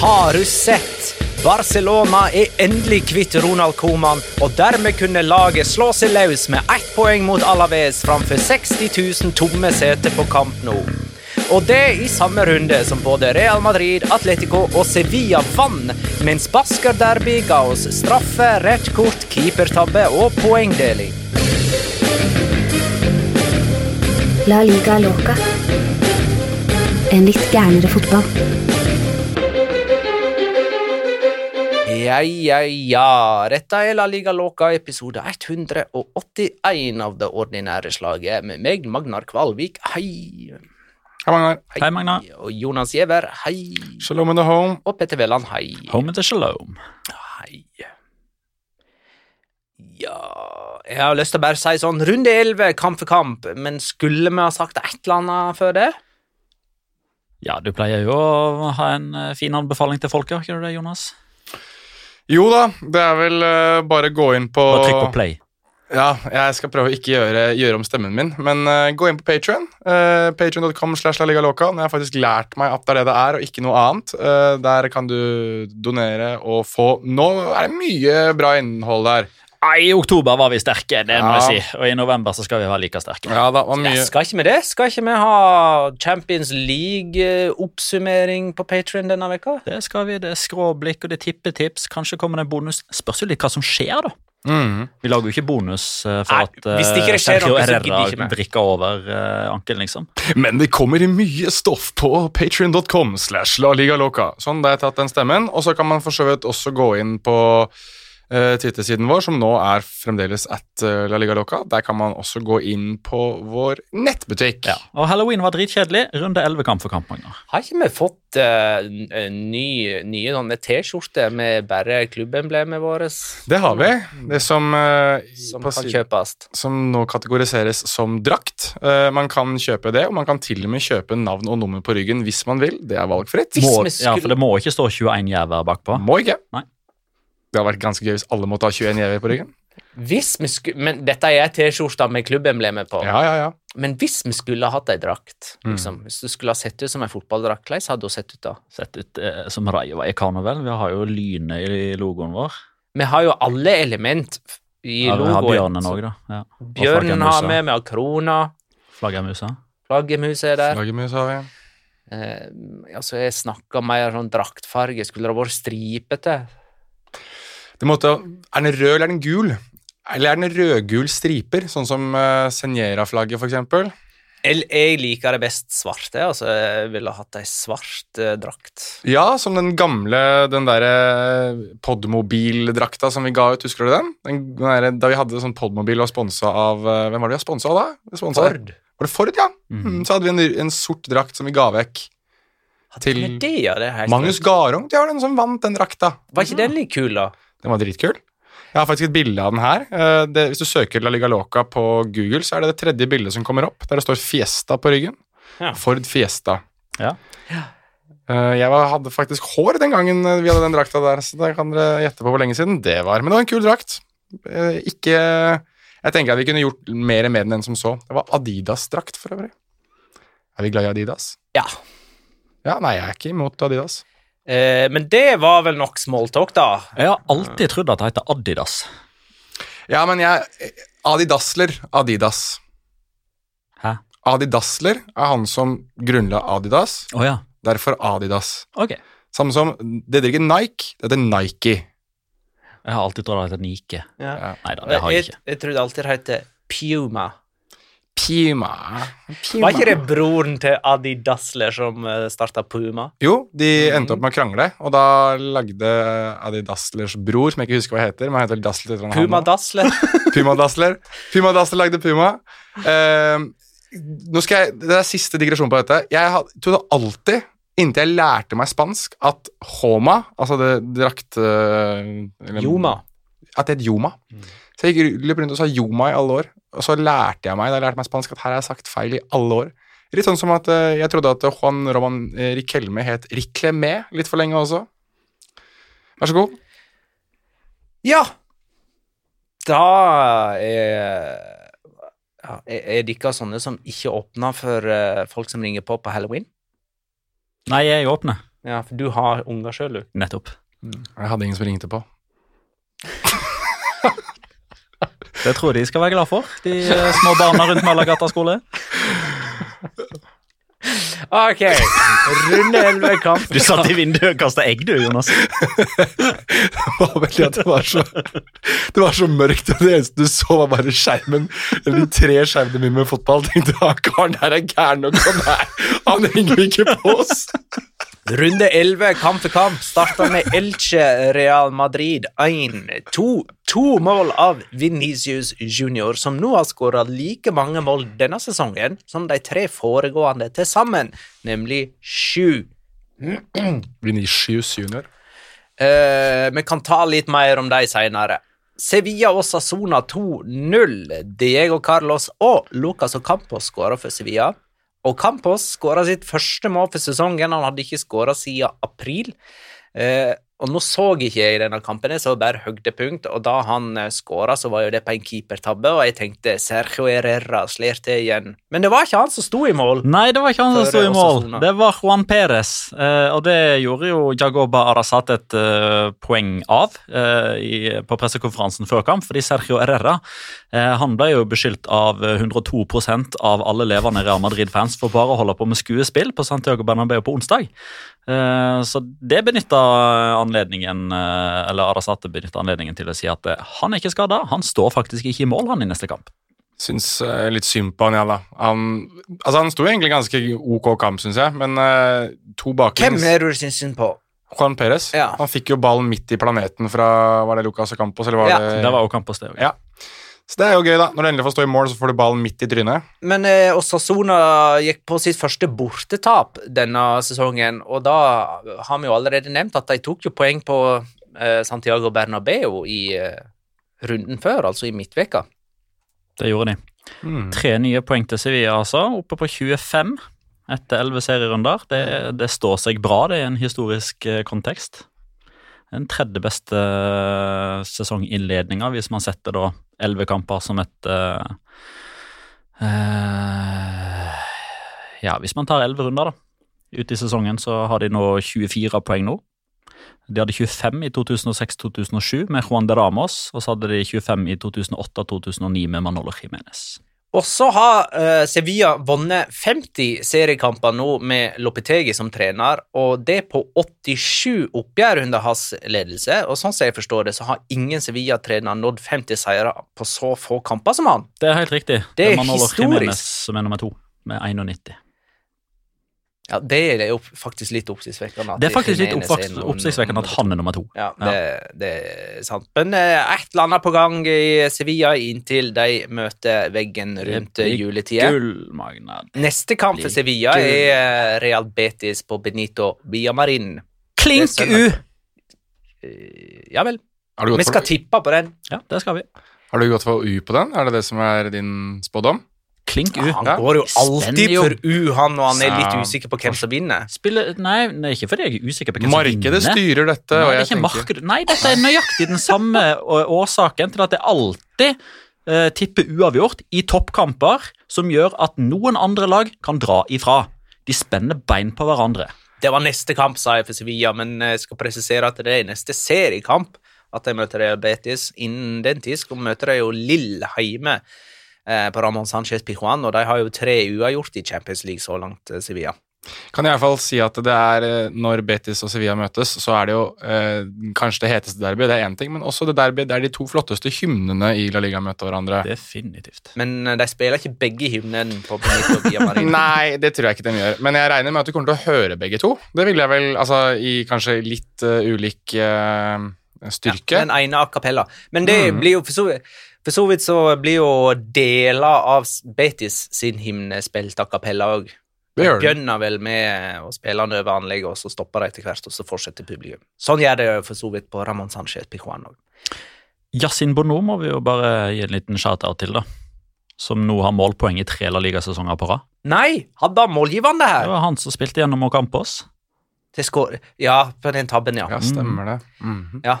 Har du sett? Barcelona er endelig kvitt Ronald Koeman, og dermed kunne laget slå seg løs med ett poeng mot Alaves framfor 60 000 tomme seter på kamp nå. Og det i samme runde som både Real Madrid, Atletico og Sevilla vant, mens Basker Derby ga oss straffe, rødt kort, keepertabbe og poengdeling. La liga loca. En litt gærnere fotball. Ja, ja, ja. Dette er La Liga Loca, episode 181 av det ordinære slaget, med meg, Magnar Kvalvik, hei. Hei, Magnar. Hei, Magnar. Og Jonas Giæver, hei. Shalom in the home. Og Petter Veland, hei. Home in the shalom. Hei. Ja Jeg har lyst til å bare si sånn Runde 11, kamp for kamp, men skulle vi ha sagt et eller annet før det? Ja, du pleier jo å ha en eh, fin anbefaling til folket, ikke du det, Jonas? Jo da, det er vel uh, bare gå inn på Bare trykk på play. Ja, jeg skal prøve å ikke gjøre, gjøre om stemmen min, men uh, gå inn på Patreon Uh, Patreon.com slash La Nå har jeg faktisk lært meg at det er det det er, og ikke noe annet. Uh, der kan du donere og få Nå er det mye bra innhold der. I oktober var vi sterke, det må Ja. jeg si. Og i november så skal vi være like sterke. Ja, da Ja, mye skal ikke vi det? Skal ikke vi ha Champions League-oppsummering på Patrion denne veka? Det skal vi, det er skråblikk og det er tippetips. Kanskje kommer det en bonus. Spørs jo litt hva som skjer, da. Mhm. Vi lager jo ikke bonus eh, for Nei, at eh, hvis det ikke skjer Sergio noe, så Herrera gidder ikke vi. vrikker over uh, ankelen, liksom. Men det kommer mye stoff på patreon.com slash La Liga Loca. Sånn, da har jeg tatt den stemmen. Og så kan man for så vidt også gå inn på uh, Twitter-siden vår, som nå er fremdeles at eh, La Liga Loca. Der kan man også gå inn på vår nettbutikk. Ja. Og halloween var dritkjedelig. Runde 11 kamp for kamp, Har ikke vi fått uh, ny, nye T-skjorter med bare klubbemblemet vårt? Det har vi. Det som, eh, Som kan siden- kjøpes. som nå kategoriseres som drakt. Eh, man kan kjøpe det, og man kan til og med kjøpe navn og nummer på ryggen hvis man vil. Det er valgfritt. Hvis Må, vi ja, for det må ikke stå 21 jæver bakpå. Må ikke. Nei. Det hadde vært ganske gøy hvis alle måtte ha 21 gjever på ryggen. Hvis vi skulle, men dette er T-skjorta med klubbemblemet på. Ja, ja, ja. Men hvis vi skulle hatt ei drakt, Mm. liksom, hvis du skulle ha sett ut som ei fotballdrakt, hvordan hadde hun sett ut da? Sett ut eh, som Raiva i karneval. Vi har jo lynet i logoen vår. Vi har jo alle element i Ja, vi har bjørnen òg, da. Ja. Bjørnen har vi, vi har krona, Flaggermusa. Flaggermusa er der. Flaggermusa har vi. Eh, altså, jeg snakka mer sånn draktfarge. Skulle det ha vært stripete? Det måtte, er den rød eller er den gul? Eller er den rødgul striper, sånn som uh, Senjera-flagget f.eks.? Jeg, liker det best svart. Jeg, altså, jeg ville hatt ei svart eh, drakt. Ja, som den gamle den derre Podmobil-drakta som vi ga ut, husker du den? den, den der, da vi hadde sånn Podmobil og sponsa av eh, Hvem var det vi sponsa av da? Vi sponset- Ford. Var det Ford, ja? Mm, så hadde vi en, en sort drakt som vi ga vekk til Men det, ja, det Magnus. Garung. Var den som vant den drakta. Var ikke den litt kul, da? Den var dritkul. Jeg har faktisk et bilde av den her. Eh, Det, hvis du søker La Liga Loca på Google, så er det det tredje bildet som kommer opp, der det står Fiesta på ryggen. Ja. Ford Fiesta. Ja. Eh, Jeg var, hadde faktisk hår den gangen eh, vi hadde den drakta der, så da kan dere gjette på hvor lenge siden det var. Men det var en kul drakt. Ikke Jeg tenker at vi kunne gjort mer med den enn som så. Det var Adidas-drakt, for øvrig. Er vi glad i Adidas? Ja. Ja, nei, jeg er ikke imot Adidas. Eh, men det var vel nok smalltalk, da. Jeg har alltid trodd at det heter Adidas. Ja, men jeg Adidasler. Adidas. Hæ? Adidasler er han som grunnla Adidas, Oh, ja. derfor Adidas. Okay. Samme som Det heter ikke Nike, det heter Nike. Jeg har alltid trodd det heter Nike. Ja. Nei da, det har jeg jeg, ikke. jeg trodde alltid det heter Puma. Puma. Var ikke det broren til Adi Dassler som uh, starta Puma? Jo, de endte opp med å krangle, og da lagde Adi Dasslers bror, som jeg ikke husker hva heter men han heter Dassler Puma. Dassler? Puma Dassler. Puma Dassler lagde Puma. Uh, nå skal jeg, Det er siste digresjon på dette. Jeg trodde alltid, inntil jeg lærte meg spansk, at Homa, altså det drakt... Uh, eller- Joma. At det het Joma. Så jeg gikk løp rundt og sa Joma i alle år, og så lærte jeg meg da jeg lærte meg spansk, at her har jeg sagt feil i alle år. Litt sånn som at eh, jeg trodde at Juan Roman eh, Riquelme het Riclemé litt for lenge også. Vær så god. Ja! Da er ja, Er dere sånne som ikke åpner for eh, folk som ringer på på halloween? Nei, jeg åpner. Ja, for du har unger sjøl, du. Nettopp. Jeg hadde ingen som ringte på. Det tror jeg de skal være glad for, de eh, små barna rundt Møllergata skole. Ok, runde elleve kamp. Du satt i vinduet og kasta egg, du, Jonas. Det var veldig at det var så Det var så mørkt, og det eneste du så, var bare skjermen. Eller de tre skjermene mine med fotball. Tenkte han karen der er gæren nok, han, er, han henger ikke på oss. Runde 11, kamp for kamp, Starta med Elche Real Madrid 1-2. to mål av Vinicius Junior, som nå har skåra like mange mål denne sesongen som de tre foregående til sammen, nemlig sju. Vinicius junior. Eh, vi kan ta litt mer om de seinere. Sevilla og Sassona 2-0. Diego Carlos og Lucas Ocampo skåra for Sevilla. Ocampos skåra sitt første mål for sesongen. Han hadde ikke skåra siden april. Eh, og nå så ikke jeg denne kampen, jeg så bare høydepunkt, og da han eh, skåra, så var jo det på en keepertabbe, og jeg tenkte Sergio Herrera slår til igjen. Men det var ikke han som sto i mål. Nei, det var ikke han som sto i mål. Det var Juan Perez. eh, og det gjorde jo Jagoba Arasat et eh, poeng av eh, i, på pressekonferansen før kamp, fordi Sergio Herrera han ble jo beskyldt av eh, 102% av alle levende Real Madrid-fans for bare å holde på med skuespill på Santiago Bernabeu på onsdag. Så det benytta anledningen, eh, eller Arasate benytter anledningen til å si at eh, han er ikke skada. Han står faktisk ikke i mål, han, i neste kamp. Syns eh, litt synd på han, ja da. Han, altså, han sto egentlig ganske ok kamp, syns jeg, men uh, to Hvem er du syns synd på? Juan Perez. Ja. Han fikk jo ballen midt i planeten fra Var det Lucas Campos, eller var Ja, det Det var Ocampos, det òg. Ja. Så det er jo gøy, da. Når du endelig får stå i mål, så får du ballen midt i trynet. Men eh, Osasona gikk på sitt første bortetap denne sesongen, og da har vi jo allerede nevnt at de tok jo poeng på eh, Santiago Bernabeu i eh, runden før, altså i midtveka. Det gjorde de. Mm. Tre nye poeng til Sevilla, altså. Oppe på 25 etter 11 serierunder. Det, det står seg bra, det er en historisk eh, kontekst. Den tredje beste eh, sesonginnledninga, hvis man setter da 11 kamper som et uh, Ja, hvis man tar 11 runder, da. Ute i sesongen så har de nå 24 poeng nå. De hadde 25 i 2006-2007 med Juan de Ramos, og så hadde de 25 i 2008-2009 med Manolo Jiménez. Og så har uh, Sevilla vunnet 50 seriekamper nå med Lopetegi som trener, og det på 87 oppgjør under hans ledelse. Og sånn som jeg forstår det, så har ingen Sevilla-trener nådd 50 seire på så få kamper som han. Det er helt riktig. Det er det er historisk. Jimenez som er nummer to, med 91. Ja, Det er jo faktisk litt oppsiktsvekkende. Det er faktisk litt oppsiktsvekkende at han er nummer to. Ja, det, det er sant. Men eh, et eller annet på gang i Sevilla inntil de møter veggen rundt juletida. Neste kamp for Sevilla gull. er eh, Real Betis på Benito Biamarin. Klink U! Eh, Ja vel. Vi skal tippe på den. Ja, det skal vi. har du gått for U på den? Er det det som er din spådom? Klink U. Han går jo alltid for U, han, og han er litt usikker på hvem som vinner. Spiller, nei, nei, ikke fordi jeg er usikker på hvem som vinner. Markedet styrer dette, Nei, det er tenker. Nei, dette er nøyaktig den samme årsaken til at det alltid uh, tipper uavgjort i toppkamper, som gjør at noen andre lag kan dra ifra. De spenner bein på hverandre. Det var neste kamp, sa jeg for Sevilla, men jeg skal presisere at det er neste seriekamp at de møter Real Betis. Innen den tid skal møter de jo Lill hjemme eh, på Ramón Sánchez Pijuan, og de har jo tre uavgjort i Champions League så langt, eh, Sevilla. Kan i hvert fall si at det er eh, når Betis og Sevilla møtes, så er det jo eh, kanskje det heteste derbyet, det er én ting, men også det derbyet der de to flotteste hymnene i La Liga møter hverandre. Definitivt. Men eh, de spiller ikke begge hymnene på Benito Villamarin. Nei, det tror jeg ikke de gjør. Men jeg regner med at du kommer til å høre begge to. Det vil jeg vel, altså i kanskje litt uh, ulik uh, styrke. Den ene a cappella. Men det Mm. blir jo for så, for så vidt så blir jo deler av Betis sin hymne spilt a cappella òg. De. Begynner vel med å spille den over anlegget, og så stopper de etter hvert, og så fortsetter publikum. Sånn gjør det for så vidt på Ramón Sánchez Pijuan òg. Yasin Bono må vi jo bare gi en liten shout-out til, da. Som nå har målpoeng i tre La Liga-sesonger på rad. Nei, hadde han målgivende her? Det var han som spilte gjennom Ocampos. Ja, på den tabben, ja. Ja, stemmer det. Mhm. ja.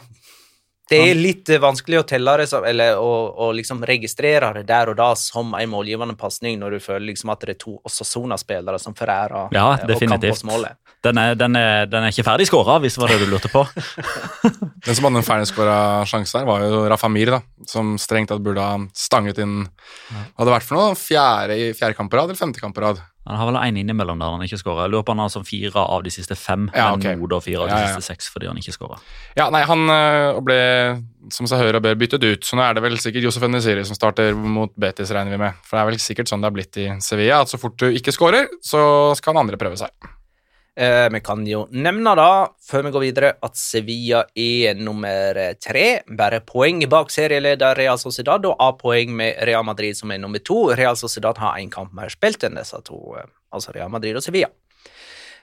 Det er litt eh, vanskelig å telle det, eller å, å liksom registrere det der og da som en målgivende pasning, når du føler liksom at det er to Osasona-spillere som forærer Ja, eh, definitivt. Ocampos-målet. Den er, den, er, den er ikke ferdig skåra, hvis det var det du lurte på. Den som hadde en ferdigskåra sjanse der, var jo Rafa Mir, da, som strengt tatt burde ha stanget inn hadde vært for noe? Fjerde, i- fjerde kamp på rad eller femte kamp på rad? Han har vel én innimellom der han ikke skåra. Jeg lurer på han har sånn fire av de siste fem, Ja, men ok. nå da fire av de Ja, ja. siste seks fordi han ikke skåra. Ja, nei, han øh, ble, som seg hører og bør, byttet ut, så nå er det vel sikkert Josef Nesiri som starter mot Betis, regner vi med. For det er vel sikkert sånn det har blitt i Sevilla, at så fort du ikke skårer, så skal han andre prøve seg. Eh, vi kan jo nevne da, før vi går videre, at Sevilla er nummer tre, bare poeng bak serieleder Real Sociedad, og A-poeng med Real Madrid som er nummer to. Real Sociedad har én kamp mer spilt enn disse to, eh, altså Real Madrid og Sevilla.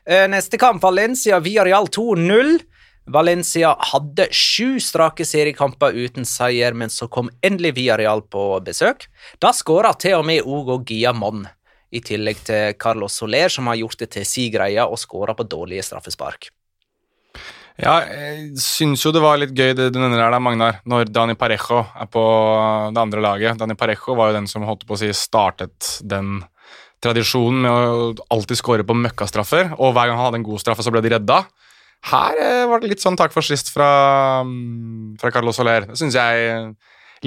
Eh, neste kamp, Valencia via Real 2-0. Valencia hadde sju strake seriekamper uten seier, men så kom endelig Villarreal på besøk. Da skåra til og med Ogo Guillamon, i tillegg til Carlos Soler, som har gjort det til si greie og skåra på dårlige straffespark. Ja, jeg syns jo det var litt gøy det du nevner her, da, Magnar, når Dani Parejo er på det andre laget. Dani Parejo var jo den som holdt på å si startet den tradisjonen med å alltid skåre på møkkastraffer, og hver gang han hadde en god straffe, så ble de redda. Her eh, var det litt sånn takk for sist fra, mm, fra Carlos Soler. Det syns jeg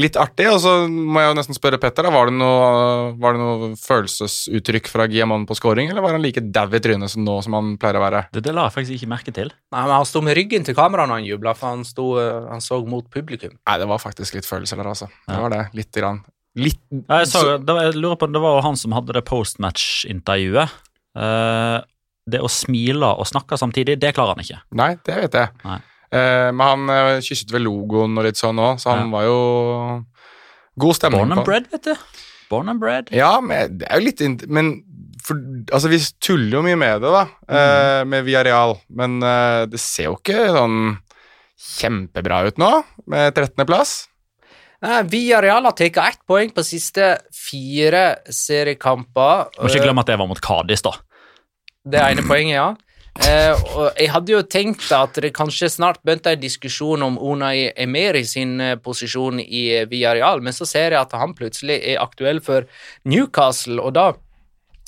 litt artig. Og så må jeg jo nesten spørre Petter, da, var det noe, var det noe følelsesuttrykk fra Giamon på scoring, eller var han like dau i trynet som nå som han pleier å være? Det, det la jeg faktisk ikke merke til. Nei, men Han sto med ryggen til kameraet når han jubla, for han, sto, eh, han så mot publikum. Nei, det var faktisk litt følelser der, altså. Det var det. Litt. Grann. Litt Ja, Jeg, så, det var, jeg lurer på om det var jo han som hadde det postmatch-intervjuet. Uh, det å smile og snakke samtidig, det klarer han ikke. Nei, det vet jeg. Nei. Eh, men han eh, kysset vel logoen og litt sånn òg, så han Ja. var jo god stemning Born and på bred, vet du. Born and bread. Ja, men det er jo litt Men for, altså, vi tuller jo mye med det, da, eh, med Villarreal. Men eh, det ser jo ikke sånn kjempebra ut nå, med 13.-plass. Nei, Villarreal har tatt ett poeng på siste fire seriekamper. Må ikke glemme at det var mot Kadis, da. Det ene poenget, ja. Eh, og jeg hadde jo tenkt at det kanskje snart begynte en diskusjon om Unai Emeri sin eh, posisjon i eh, Villarreal, men så ser jeg at han plutselig er aktuell for Newcastle, og da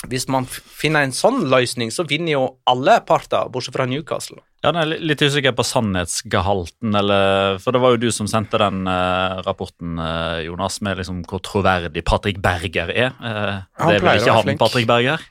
hvis man finner en sånn løsning, så vinner jo alle parter, bortsett fra Newcastle. Ja, jeg er litt usikker på sannhetsgehalten, eller For det var jo du som sendte den eh, rapporten, Jonas, med liksom hvor troverdig Patrick Berger er. Eh, det er vel ikke han. Patrick Berger?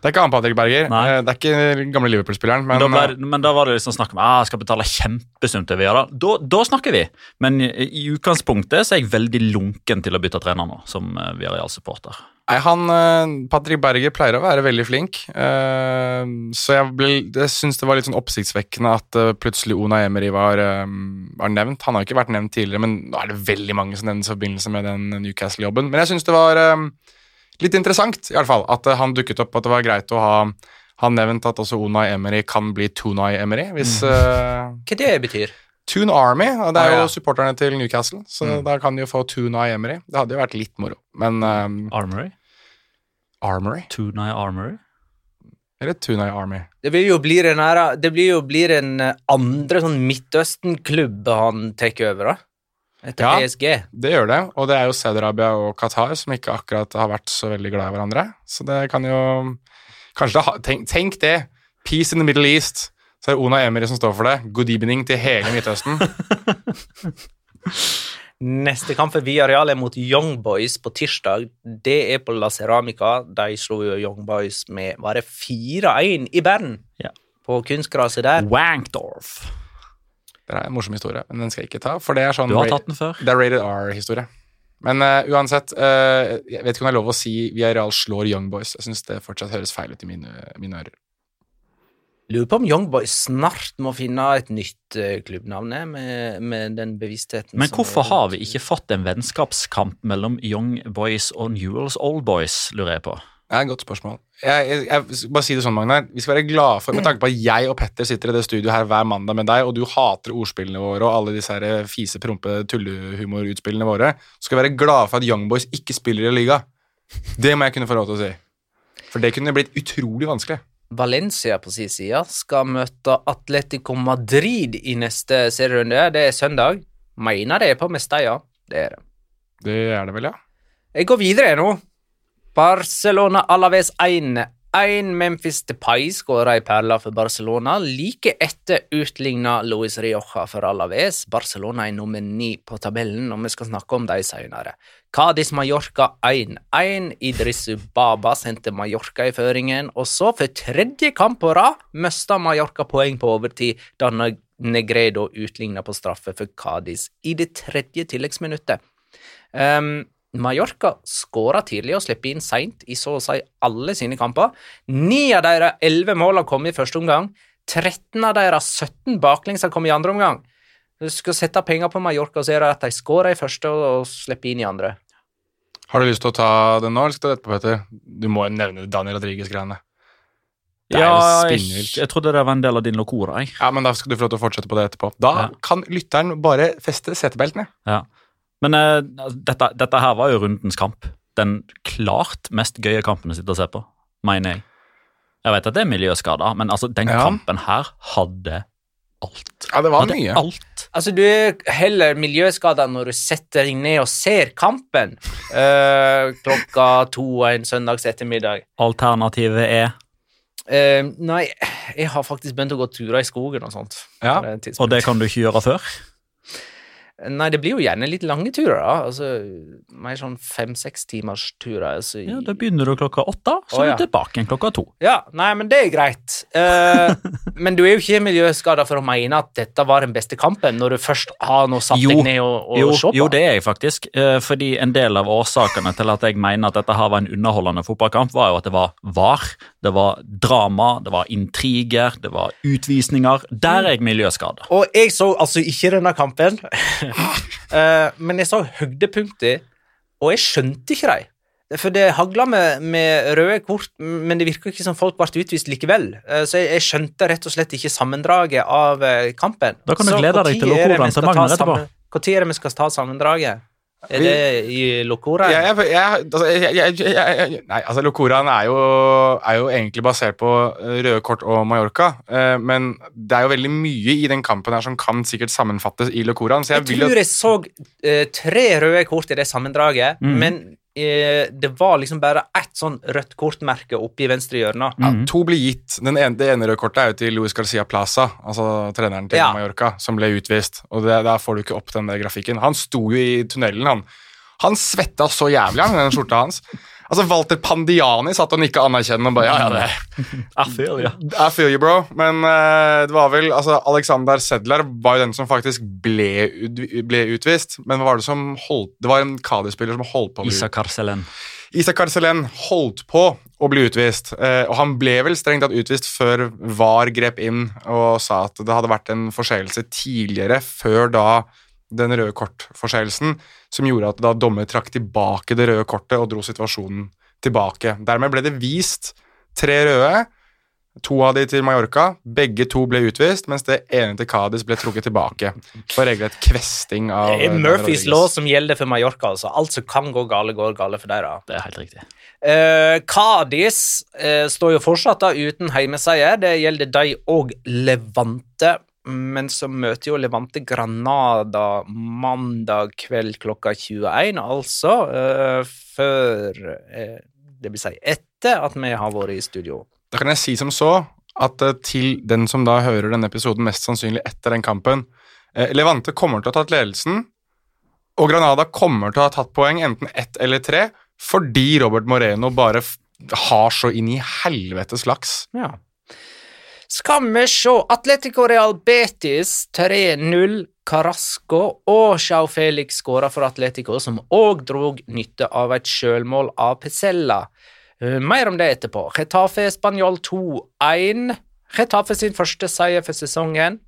Det er ikke han Patrick Berger. Nei. Eh, Det er ikke gamle Liverpool-spilleren, men da men da var det liksom snakk om ah, skal betale kjempesum til Via. Da. da Da snakker vi. Men i, i utgangspunktet så er jeg veldig lunken til å bytte trener nå, som uh, Villarreal-supporter. Nei, han, eh, Patrick Berger pleier å være veldig flink, eh, så jeg, ble, jeg syns det var litt sånn oppsiktsvekkende at eh, plutselig Ona Emery var, eh, var nevnt. Han har jo ikke vært nevnt tidligere, men nå er det veldig mange som nevnes i forbindelse med den Newcastle-jobben. Men jeg syns det var eh, litt interessant, i hvert fall, at eh, han dukket opp, at det var greit å ha han nevnt at også Unai Emery kan bli Tunai Emery, hvis eh, Hva det betyr? Toon Army, og det er Ah, ja. jo supporterne til Newcastle, så da kan de jo få Tunai Emery. Det hadde jo vært litt moro, men um, Armory? Armory? Tunai Armory? Eller Tunai Army? Det blir jo blir en, det blir jo blir en andre sånn Midtøsten-klubb han tar over, da. Etter Ja. PSG. Det gjør det, og det er jo Saudi-Arabia og Qatar som ikke akkurat har vært så veldig glad i hverandre. Så det kan jo Kanskje det tenk, tenk det! Peace in the Middle East. Så er det Ona Emery som står for det. Good evening til hele Midtøsten. Neste kamp for Villarreal er mot Young Boys på tirsdag. Det er på La Ceramica. De slo jo Young Boys med Var det 4-1 i Bern? Ja. På kunstgraset der. Wankdorf. Det er en morsom historie, men den skal jeg ikke ta. For det er sånn Du har tatt den før. Det er rated R-historie. Men uh, uansett, uh, jeg vet ikke om det er lov å si Villarreal slår Young Boys. Jeg syns det fortsatt høres feil ut i mine, mine ører. Lurer på om Young Boys snart må finne et nytt eh, klubbnavn med, med den bevisstheten Men hvorfor har vi ikke fått en vennskapskamp mellom Young Boys og Newells Old Boys, lurer jeg på. Det er et godt spørsmål. Jeg, jeg, jeg bare si det sånn, Magnar. Vi skal være glade for, Med tanke på at jeg og Petter sitter i det studioet her hver mandag med deg, og du hater ordspillene våre og alle disse her fise, prompe, tullehumorutspillene våre, så skal vi være glade for at Young Boys ikke spiller i liga. Det må jeg kunne få lov til å si. For det kunne blitt utrolig vanskelig. Valencia på sin side skal møte Atletico Madrid i neste serierunde. Det er søndag. Mener det er på Mestalla. Det er det. Det er det vel, ja. Jeg går videre nå. Barcelona Alaves 1. 1 Memphis Depay skåra i perla for Barcelona. Like etter utligna Luis Rioja for Alaves. Barcelona er nummer ni på tabellen, og vi skal snakke om dem senere. Cádiz Mallorca 1-1. Idris Baba sendte Mallorca i føringen, og så, for tredje kamp på rad, mista Mallorca poeng på overtid da Negredo utligna på straffe for Cádiz i det tredje tilleggsminuttet. Um, Mallorca skåra tidlig og slipper inn seint i så å si alle sine kamper. Ni av deres elleve mål har kommet i første omgang. 13 av deres 17 baklengs har kommet i andre omgang. Du skal sette penger på Mallorca, så er det at de skårer i første og slipper inn i andre. Har du lyst til å ta den nå, eller skal du etterpå, Petter? Du må jo nevne Daniel Rodriguez-greiene. Ja, jeg, jeg trodde det var en del av din locora. Jeg. Ja, men da skal du få lov til å fortsette på det etterpå. Da Ja. kan lytteren bare feste setebeltene. Ja. Men uh, dette, dette her var jo rundens kamp. Den klart mest gøye kampen å sitte og se på, mener jeg. Jeg vet at det er miljøskader, men altså, den Ja. kampen her hadde alt. Ja, det var Hadde mye. alt. Altså, du er heller miljøskada når du setter deg ned og ser kampen uh, klokka to en søndags ettermiddag. Alternativet er Uh, nei, jeg har faktisk begynt å gå turer i skogen og sånt. Ja, det. Og det kan du ikke gjøre før? Nei, det blir jo gjerne litt lange turer, da. Altså, mer sånn fem-seks timers turer. Altså, i- Ja, Da begynner du klokka åtte, så Å, er ja. du tilbake igjen klokka to. Ja, nei, men det er greit. Uh, men du er jo ikke miljøskada for å mene at dette var den beste kampen, når du først har noe satt deg ned og, og Jo, se på. jo, det er jeg faktisk. Uh, Fordi en del av årsakene til at jeg mener at dette her var en underholdende fotballkamp, var jo at det var var, det var drama, det var intriger, det var utvisninger. Der er jeg miljøskada. Og jeg så altså ikke denne kampen, Eh, men jeg så høydepunkter, og jeg skjønte ikke dem. For det hagla med, med røde kort, men det virka ikke som folk ble utvist likevel. Eh, Så jeg, jeg skjønte rett og slett ikke sammendraget av eh, kampen. Da kan du Så glede deg til vi til skal etterpå. Når er det vi skal ta sammendraget? Er det i Locora? Jeg, jeg, jeg, altså, jeg, jeg, nei, altså Locoraen er er jo egentlig basert på eh, røde kort og Mallorca, eh, men det er jo veldig mye i den kampen her som kan sikkert sammenfattes i Locoraen, jeg, Jeg tror jeg så eh, tre røde kort i det sammendraget, mm. men det var liksom bare ett sånn rødt kortmerke oppe i venstre hjørne. Ja, to blir gitt. Den ene, det ene røde kortet er jo til Luis Garcia Plaza, altså treneren til Ja. Mallorca, som ble utvist. Og det, Der får du ikke opp den der grafikken. Han sto jo i tunnelen, han. Han svetta så jævlig, han, den skjorta hans. Altså, Walter Pandiani satt og nikka anerkjennende og bare ja, ja, det I feel you. I feel you, bro. Men uh, det var vel altså, Alexander Sedler var jo den som faktisk ble, ble utvist. Men hva var det som holdt Det var en Kadi-spiller som holdt på å bli Isak Karselen. Isak Karselen holdt på å bli utvist, uh, og han ble vel strengt tatt utvist før VAR grep inn og sa at det hadde vært en forseelse tidligere, før da den røde kortforseelsen, som gjorde at da dommer trakk tilbake det røde kortet og dro situasjonen tilbake. Dermed ble det vist tre røde, to av de til Mallorca. Begge to ble utvist, mens det ene til Cádiz ble trukket tilbake for regelrett kvesting av Det er eh, Murphys lov som gjelder for Mallorca. altså. Alt som kan gå gale, går gale for dere. Det er helt riktig. Uh, Cádiz eh, står jo fortsatt da uten heimeseier. Det gjelder de og Levante. Men så møter jo Levante Granada mandag kveld klokka 21, altså Uh, før uh, Det vil si etter at vi har vært i studio. Da kan jeg si som så at uh, til den som da hører denne episoden mest sannsynlig etter den kampen Levante kommer til å ha tatt ledelsen, og Granada kommer til å ha tatt poeng, enten ett eller tre, fordi Robert Moreno bare har så inn i helvetes laks. Ja. Skal vi se Atletico Real Betis 3-0. Carasco og Sjau Felix skåra for Atletico, som òg drog nytte av et sjølmål av Pesella. Eh, Mer om det etterpå. Getafe Spanjol 2-1. Getafe sin første seier for sesongen.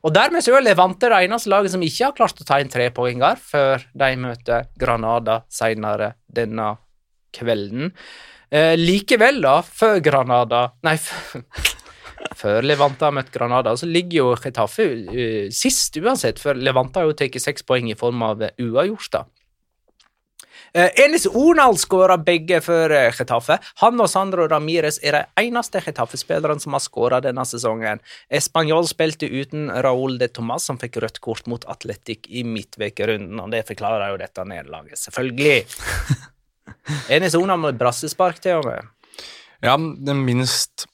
Og dermed så er Levante det eneste laget som ikke har klart å ta inn tre poenger før de møter Granada senere denne kvelden. Eh, likevel, da, før Granada Nei, før, før Levante har møtt Granada, så ligger jo Getafe eh, sist uansett, for Levante har jo tatt seks poeng i form av eh, uavgjort, da. Uh, Enis Onal skåra begge for Getafe. Han og Sandro Ramires er de eneste Getafe-spillerne som har skåra denne sesongen. Español spilte uten Raúl de Tomàs, som fikk rødt kort mot Atletic i midtvekerunden, og det forklarer jo dette nederlaget, selvfølgelig. Enis Onal med brassespark, til og med. Ja, den minst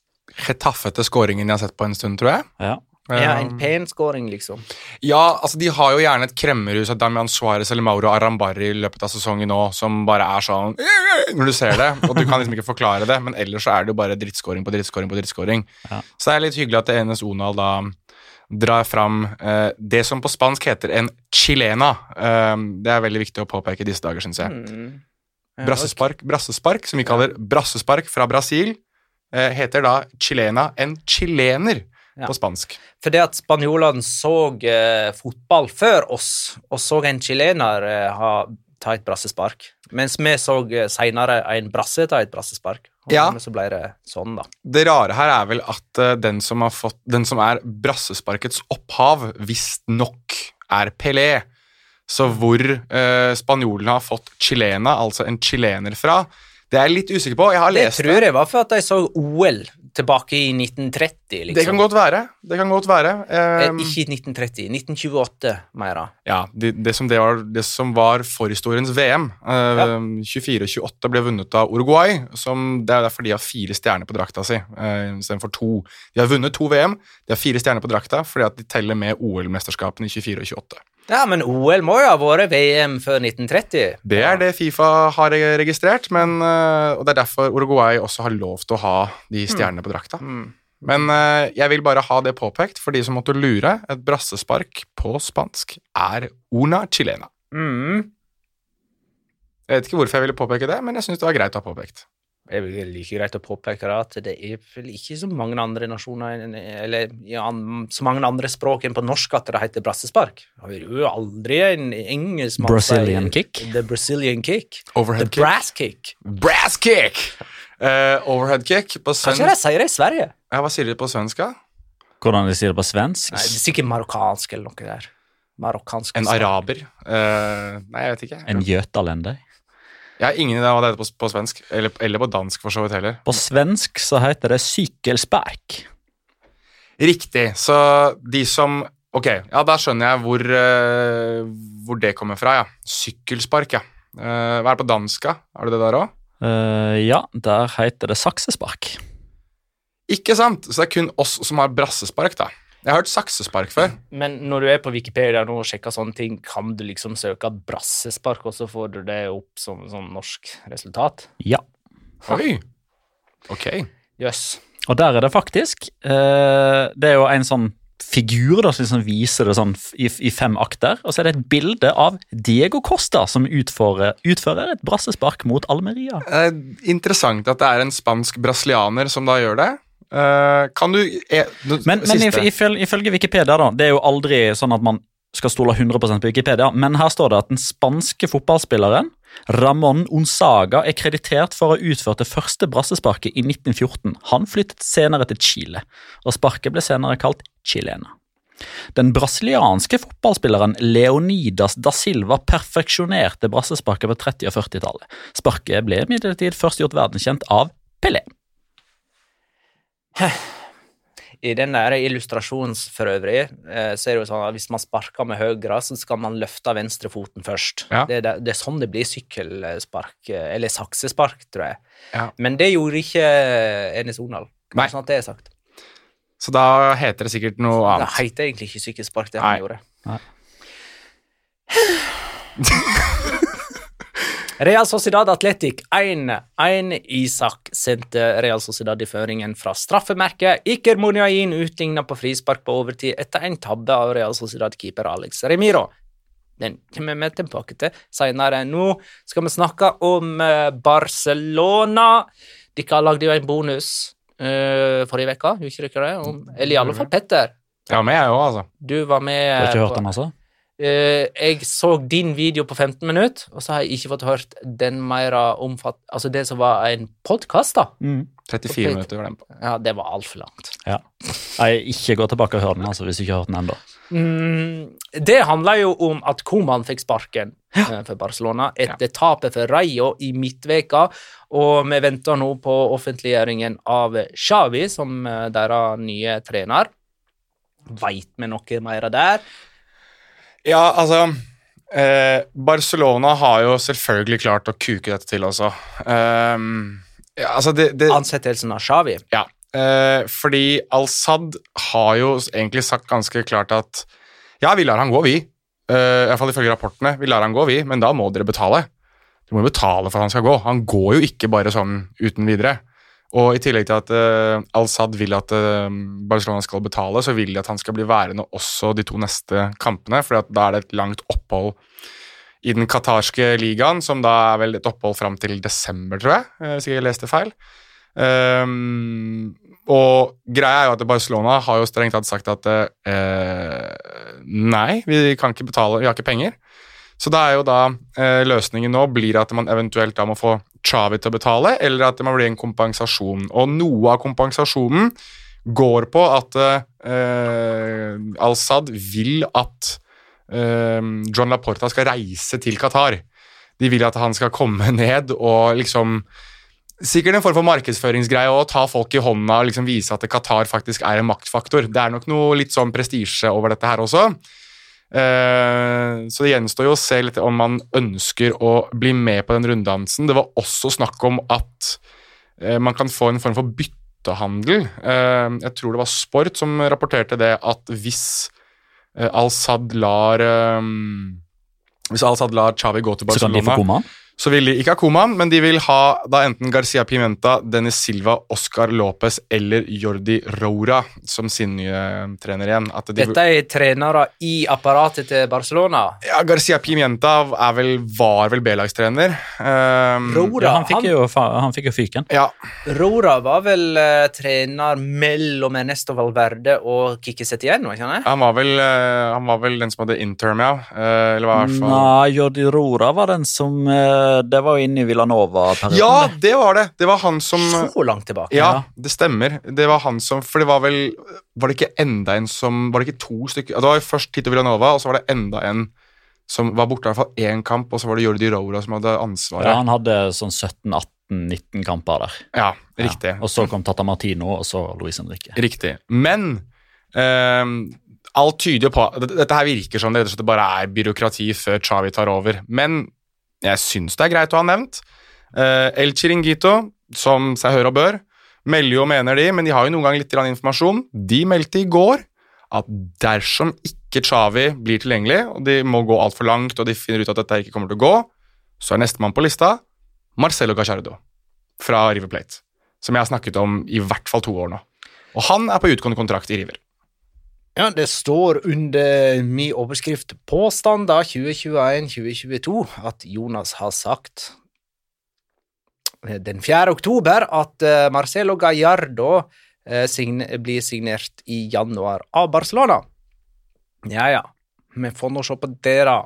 getaffete skåringen jeg har sett på en stund, tror jeg. Ja. Ja, en pen skåring, liksom. Ja, altså de har jo gjerne et kremmerhus av Damian Suárez eller Mauro Arambari i løpet av sesongen nå, som bare er sånn når du ser det, og du kan liksom ikke forklare det, men ellers så er det jo bare drittskåring på drittskåring på drittskåring. Ja. Så det er litt hyggelig at enes Onal da drar fram eh, det som på spansk heter en chilena. Eh, det er veldig viktig å påpeke i disse dager, syns jeg. Mm. Ja, Brassespark, brassespark, som vi kaller brassespark fra Brasil, heter da chilena, en chilener Ja. på spansk. For det at spanjolene så eh, fotball før oss, og så en chilener eh, ha, ta et brassespark, mens vi så eh, senere en brasse ta et brassespark. Og Ja. så ble det sånn, da. Det rare her er vel at uh, den, som har fått, den som er brassesparkets opphav, visstnok er Pelé. Så hvor uh, spanjolene har fått chilena, altså en chilener fra, det er jeg litt usikker på. Jeg har Det lest tror jeg var for at de så OL tilbake i 1930, liksom. Det kan godt være. Det kan godt være. Um, ikke i 1930, 1928, mer da. ja, det, det, som det, var, det som var forhistoriens VM, Uh, Ja. 24-28, ble vunnet av Uruguay. Som, det er derfor de har fire stjerner på drakta si uh, istedenfor to. De har vunnet to VM, de har fire stjerner på drakta fordi at de teller med OL-mesterskapene i 24 og 28. Ja, men OL må jo ha vært VM før 1930. Det er det Fifa har registrert, men, eh, og det er derfor Uruguay også har lov til å ha de stjernene på drakta. Men eh, jeg vil bare ha det påpekt for de som måtte lure. Et brassespark på spansk er una chilena. Mm. Jeg vet ikke hvorfor jeg ville påpeke det, men jeg syns det var greit å ha påpekt. Er vel like greit å påpeke det at det er vel ikke så mange andre nasjoner eller ja, så mange andre språk enn på norsk at det heter brassespark. Det er jo aldri en engelsk Brazilian kick. The Brazilian kick. Overhead The kick. brass kick. Brass kick! Uh, overhead kick på Kanskje svensk. de sier det i Sverige? Ja, hva sier de på svensk? da? Hvordan de sier det på svensk? Nei, det er sikkert marokkansk eller noe der. Marokkansk. En araber? Uh, nei, jeg vet ikke. En gjøtalender? Jeg har ingen idé om hva det heter på, på svensk, eller, eller på dansk for så vidt heller. På svensk så heter det sykkelspark. Riktig. Så de som Ok, ja, da skjønner jeg hvor, uh, hvor det kommer fra, ja. Sykkelspark, ja. Uh, hva er det på danska? Er det det der òg? Uh, ja, der heter det saksespark. Ikke sant? Så det er kun oss som har brassespark, da. Jeg har hørt saksespark før. Men når du er på Wikipedia nå og sjekker sånne ting, kan du liksom søke brassespark, og så får du det opp som sånn norsk resultat? Ja. Oi. Ok. Jøss. Og der er det faktisk uh, Det er jo en sånn figur da, som liksom viser det sånn i, i fem akter. Og så er det et bilde av Diego Costa som utfører, utfører et brassespark mot Almeria. Eh, interessant at det er en spansk brasilianer som da gjør det. Eh, kan du er, no- Men, men ifølge, ifølge Wikipedia, da, det er jo aldri sånn at man skal stole 100% på Wikipedia, men her står det at den spanske fotballspilleren Ramón Onsaga er kreditert for å ha utført det første brassesparket i 1914. Han flyttet senere til Chile, og sparket ble senere kalt chilena. Den brasilianske fotballspilleren Leonidas da Silva perfeksjonerte brassesparket på 30- og 40-tallet. Sparket ble imidlertid først gjort verdenskjent av Pelé. I den der illustrasjonen for øvrig, eh, så er det jo sånn at hvis man sparker med høyre, så skal man løfte venstrefoten først. Ja. Det, er det, er sånn det blir sykkelspark, eh, eller saksespark, tror jeg. Ja. Men det gjorde ikke Enes Onal. Nei. Sånn at det er sagt. Så da heter det sikkert noe annet. Det heter egentlig ikke sykkelspark, det Nei. han gjorde. Nei. Real Sociedad Athletic 1-1. Isak sendte Real Sociedad i føringen fra straffemerket. Iker Muniain utligna på frispark på overtid etter en tabbe av Real Sociedad-keeper Alex Remiro. Den kommer vi tilbake til senere. Nå skal vi snakke om eh, Barcelona. Dere lagde jo en bonus uh, forrige uke, gjorde ikke det? Om, eller i alle fall Petter. Ja, vi òg, altså. Du var med Du har ikke hørt den, altså? Eh, jeg så din video på 15 minutter, og så har jeg ikke fått hørt den mer omfatt... Altså det som var en podkast, da. 34 minutter var den på. Ja, det var altfor langt. Ja. Nei, ikke gå tilbake og hør den, altså, hvis du ikke har hørt den ennå. Mm, det handler jo om at Koman fikk sparken ja. for Barcelona etter tapet for Rayo i midtveka, og vi venter nå på offentliggjøringen av Xavi som eh, deres nye trener. Veit vi noe mer der? Ja, altså eh, Barcelona har jo selvfølgelig klart å kuke dette til også. Ehm, ja, altså det, det, Ansettelsen av Xavi? Ja, eh, fordi Al-Sad har jo egentlig sagt ganske klart at ja, vi lar han gå, vi. Uh, Iallfall ifølge rapportene. Vi lar han gå, vi, men da må dere betale. Dere må betale for at han skal gå. Han går jo ikke bare sånn uten videre. Og i tillegg til at uh, Al-Sad vil at uh, Barcelona skal betale, så vil de at han skal bli værende også de to neste kampene, for da er det et langt opphold i den qatarske ligaen, som da er vel et opphold fram til desember, tror jeg, eh, hvis jeg ikke leste feil. Um, og greia er jo at Barcelona har jo strengt tatt sagt at uh, nei, vi kan ikke betale, vi har ikke penger. Så da er jo da løsningen nå blir at man eventuelt da må få Chavi til å betale, eller at det må bli en kompensasjon. Og noe av kompensasjonen går på at eh, Al-Sad vil at eh, John Laporta skal reise til Qatar. De vil at han skal komme ned og liksom Sikkert en form for markedsføringsgreie å ta folk i hånda og liksom vise at Qatar faktisk er en maktfaktor. Det er nok noe litt sånn prestisje over dette her også. Eh, så det gjenstår jo å se litt om man ønsker å bli med på den runddansen. Det var også snakk om at eh, man kan få en form for byttehandel. Eh, jeg tror det var Sport som rapporterte det at hvis Al-Sad lar Hvis Al-Sad lar Chavi gå til Barcelona. Så vil de ikke ha Koman, men de vil ha da enten Garcia Pimenta, Dennis Silva, Oscar Lopez eller Jordi Roura som sin nye trener igjen. At de, Dette er trenere i apparatet til Barcelona. ja, Garcia Pimenta er vel, var vel B-lagstrener. Um, Roura, Ja, han fikk jo, han fikk jo fyken. Ja, Rora var vel uh, trener mellom Ernesto Valverde og Kikki Setien, ikke han det? han var, vel, eh, han var vel den som hadde interm, ja. Uh, eller var i hvert fall Nei, Jordi Rora var den som eh, Det var jo inne i Villanova-perioden. Ja, det var det! Det var han som Så langt tilbake. Ja, det stemmer. Det var han som For det var vel Var det ikke enda en som Var det ikke to stykker Det var jo først Tito Villanova, og så var det enda en som var borte i hvert fall én kamp, og så var det Jordi Roura som hadde ansvaret. Ja, han hadde sånn 17-18-19 kamper der. Ja, riktig. Ja. Og så kom Tata Martino, og så Luis Henrique. Riktig. Men um, alt tyder jo på Dette her virker som det rett og slett bare er byråkrati før Chavi tar over. Men jeg syns det er greit å ha nevnt. Eh, El Chiringuito, som seg hør og bør, melder jo og mener de, men de har jo noen ganger litt informasjon. De meldte i går at dersom ikke Chavi blir tilgjengelig, og de må gå altfor langt, og de finner ut at dette ikke kommer til å gå, så er nestemann på lista Marcelo Gacciardo fra River Plate, som jeg har snakket om i hvert fall to år nå. Og han er på utgående kontrakt i River. Ja, det står under min overskrift 'Påstander 2021-2022' at Jonas har sagt den 4. oktober at eh, Marcelo Gallardo eh, sign blir signert i januar av Barcelona. Ja ja, vi får nå se på det, da.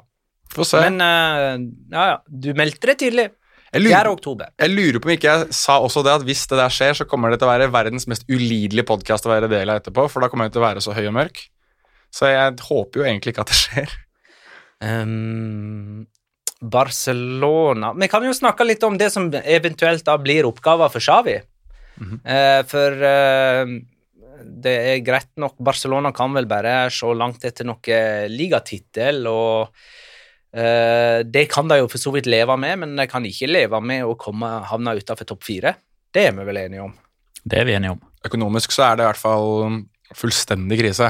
Få se. Men eh, ja ja, du meldte det tidlig. Jeg 4. lurer, oktober. jeg lurer på om ikke jeg sa også det at hvis det der skjer, så kommer det til å være verdens mest ulidelige podkast å være del av etterpå, for da kommer jeg til å være så høy og mørk. Så jeg håper jo egentlig ikke at det skjer. Um, Barcelona Vi kan jo snakke litt om det som eventuelt da blir oppgaver for Xavi. Eh, for uh, det er greit nok Barcelona kan vel bare se langt etter noe ligatittel, og det kan de jo for så vidt leve med, men de kan ikke leve med å komme, havne utenfor topp fire. Det er vi vel enige om. Det er vi enige om. Økonomisk så er det i hvert fall fullstendig krise.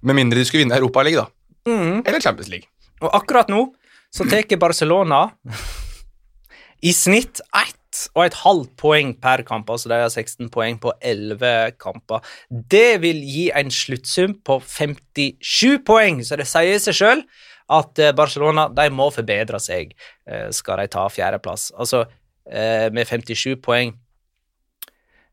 Med mindre de skulle vinne Europaligaen, da. Mm. Eller Champions League. Og akkurat nå så tar Barcelona i snitt ett og et halvt poeng per kamp, altså de har 16 poeng på 11 kamper. Det vil gi en sluttsum på 57 poeng, så det sier seg sjøl at eh, Barcelona de må forbedre seg, eh, skal de ta fjerdeplass. Altså, eh, med 57 poeng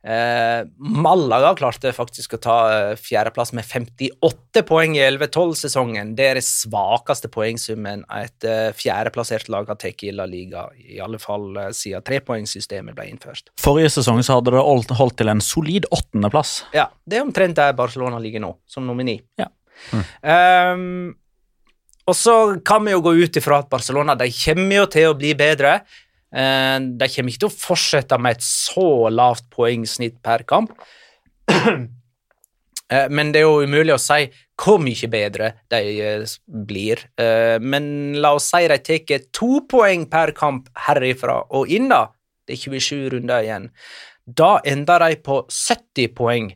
Malaga klarte faktisk å ta fjerdeplass med 58 poeng i 11-12-sesongen. Det er det svakeste poengsummen et fjerdeplassert lag har tatt i La Liga, i alle fall siden trepoengssystemet ble innført. Forrige sesong så hadde det holdt, til en solid åttendeplass. Ja, Det er omtrent der Barcelona ligger nå, som nomini. Ja. Ehm, og så kan vi jo gå ut ifra at Barcelona de kommer jo til å bli bedre. Eh, de kommer ikke til å fortsette med et så lavt poengsnitt per kamp. Eh, Men det er jo umulig å si hvor mye bedre de eh, blir. Men la oss si de tar to poeng per kamp herifra og inn, da. Det er 27 runder igjen. Da ender de på 70 poeng.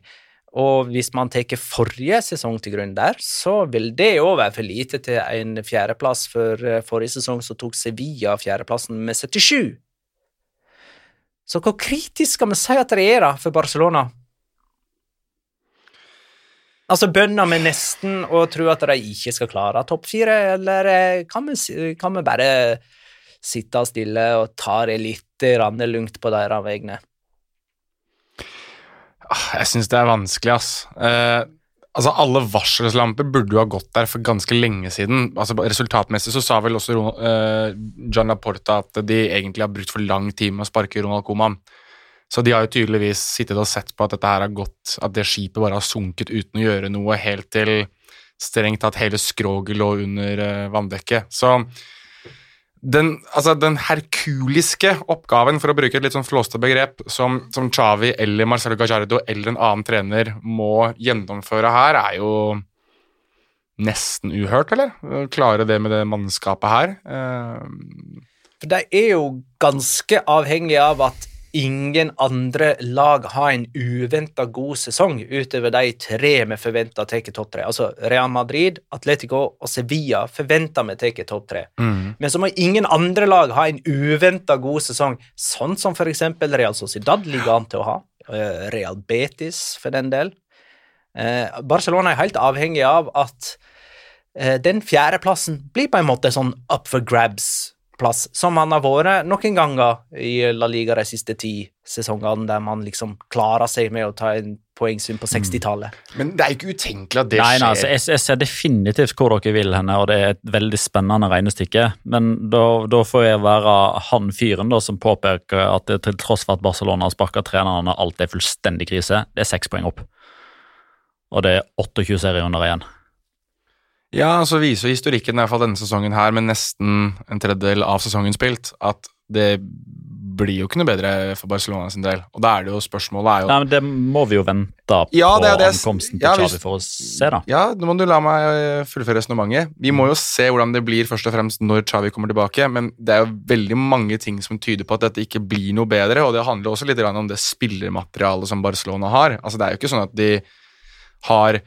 Og hvis man tar forrige sesong til grunn der, så vil det òg være for lite til en fjerdeplass. For eh, forrige sesong så tok Sevilla fjerdeplassen med 77. Så hvor kritisk skal vi si at det er da for Barcelona? Altså bønder vi nesten og tror at de ikke skal klare topp fire, eller eh, kan vi, kan vi bare sitte stille og ta det litt grann lugnt på deres vegne? Ah, Jeg syns det er vanskelig, ass. Eh, altså, alle varselslamper burde jo ha gått der for ganske lenge siden. Altså, resultatmessig så sa vel også eh, John Laporta at de egentlig har brukt for lang tid med å sparke Ronald Koeman. Så de har jo tydeligvis sittet og sett på at dette her har gått, at det skipet bare har sunket uten å gjøre noe, helt til strengt tatt hele skroget lå under eh, vanndekket. Så den, altså den herkuliske oppgaven, for å bruke et litt sånn flåste begrep, som, som Xavi eller Marcelo Gajardo eller en annen trener må gjennomføre her, er jo nesten uhørt, eller? Klare det med det mannskapet her. Eh, For de er jo ganske avhengige av at ingen andre lag har en uventa god sesong utover de tre vi forventer tar topp tre. Altså Real Madrid, Atletico og Sevilla forventer vi tar topp tre. Men så må ingen andre lag ha en uventa god sesong, sånn som eksempel Real Sociedad ligger an til å ha. eh, Real Betis, for den del. Eh, Barcelona er helt avhengig av at eh, den fjerdeplassen blir på en måte sånn up for grabs-plass, som han har vært noen ganger i La Liga de siste ti sesongene, der man liksom klarer seg med å ta en poengsum på 60-tallet. men det er ikke utenkelig at det Nei, skjer. nei, altså, jeg, jeg ser definitivt hvor dere vil henne, og det er et veldig spennende regnestykke. Men da, da får jeg være han fyren da, som påpeker at det, til tross for at Barcelona har sparka trenerne, alt er fullstendig krise. Det er seks poeng opp. Og det er 28 serierunder igjen. Ja, så viser historikken i hvert fall denne sesongen her, med nesten en tredjedel av sesongen spilt, at det blir jo ikke noe bedre for Barcelona sin del. Og da er det jo spørsmålet er jo Nei, men Det må vi jo vente på det det. ankomsten til Ja, Xavi hvis- for å se, da. Ja, nå må du la meg eh, fullføre resonnementet. Vi må jo se hvordan det blir først og fremst når Xavi kommer tilbake, men det er jo veldig mange ting som tyder på at dette ikke blir noe bedre, og det handler også litt om det spillermaterialet som Barcelona har. Altså, det er jo ikke sånn at de har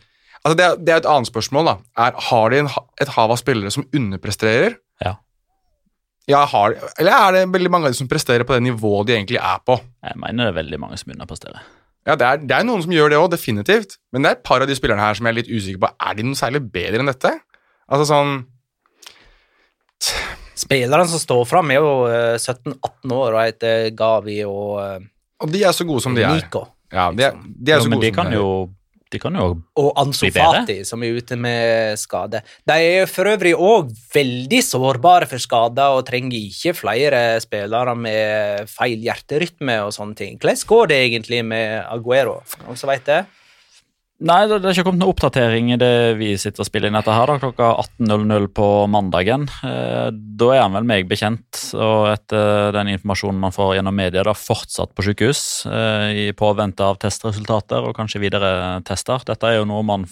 Altså, det er, det er et annet spørsmål, da. Er, har de en, et hav av spillere som underpresterer? Ja. Ja, har, eller er det veldig mange av de som presterer på det nivået de egentlig er på? Jeg mener det er veldig mange som underpresterer. Ja, det er, det er noen som gjør det òg, definitivt. Men det er et par av de spillerne her som jeg er litt usikker på. Er de noe særlig bedre enn dette? Altså sånn Spillerne som står fram, er jo eh, 17-18 år og heter Gavi og eh, Og de er så gode som de er. Nico. Ja, de er, de er Jo, så men de kan de jo De kan jo Og Ansu. Fati, som er ute med skade. De er for øvrig òg veldig sårbare for skader og trenger ikke flere spillere med feil hjerterytme og sånne ting. Hvordan går det egentlig med Aguero? Noen som vet det? Nei, det det er ikke kommet noen oppdatering i det vi sitter og spiller inn dette her da, klokka 18.00 på mandagen. Eh, Da er han vel meg bekjent, og etter den informasjonen man får gjennom media, da fortsatt på sykehus eh, i påvente av testresultater og kanskje videre tester. Dette er jo noe man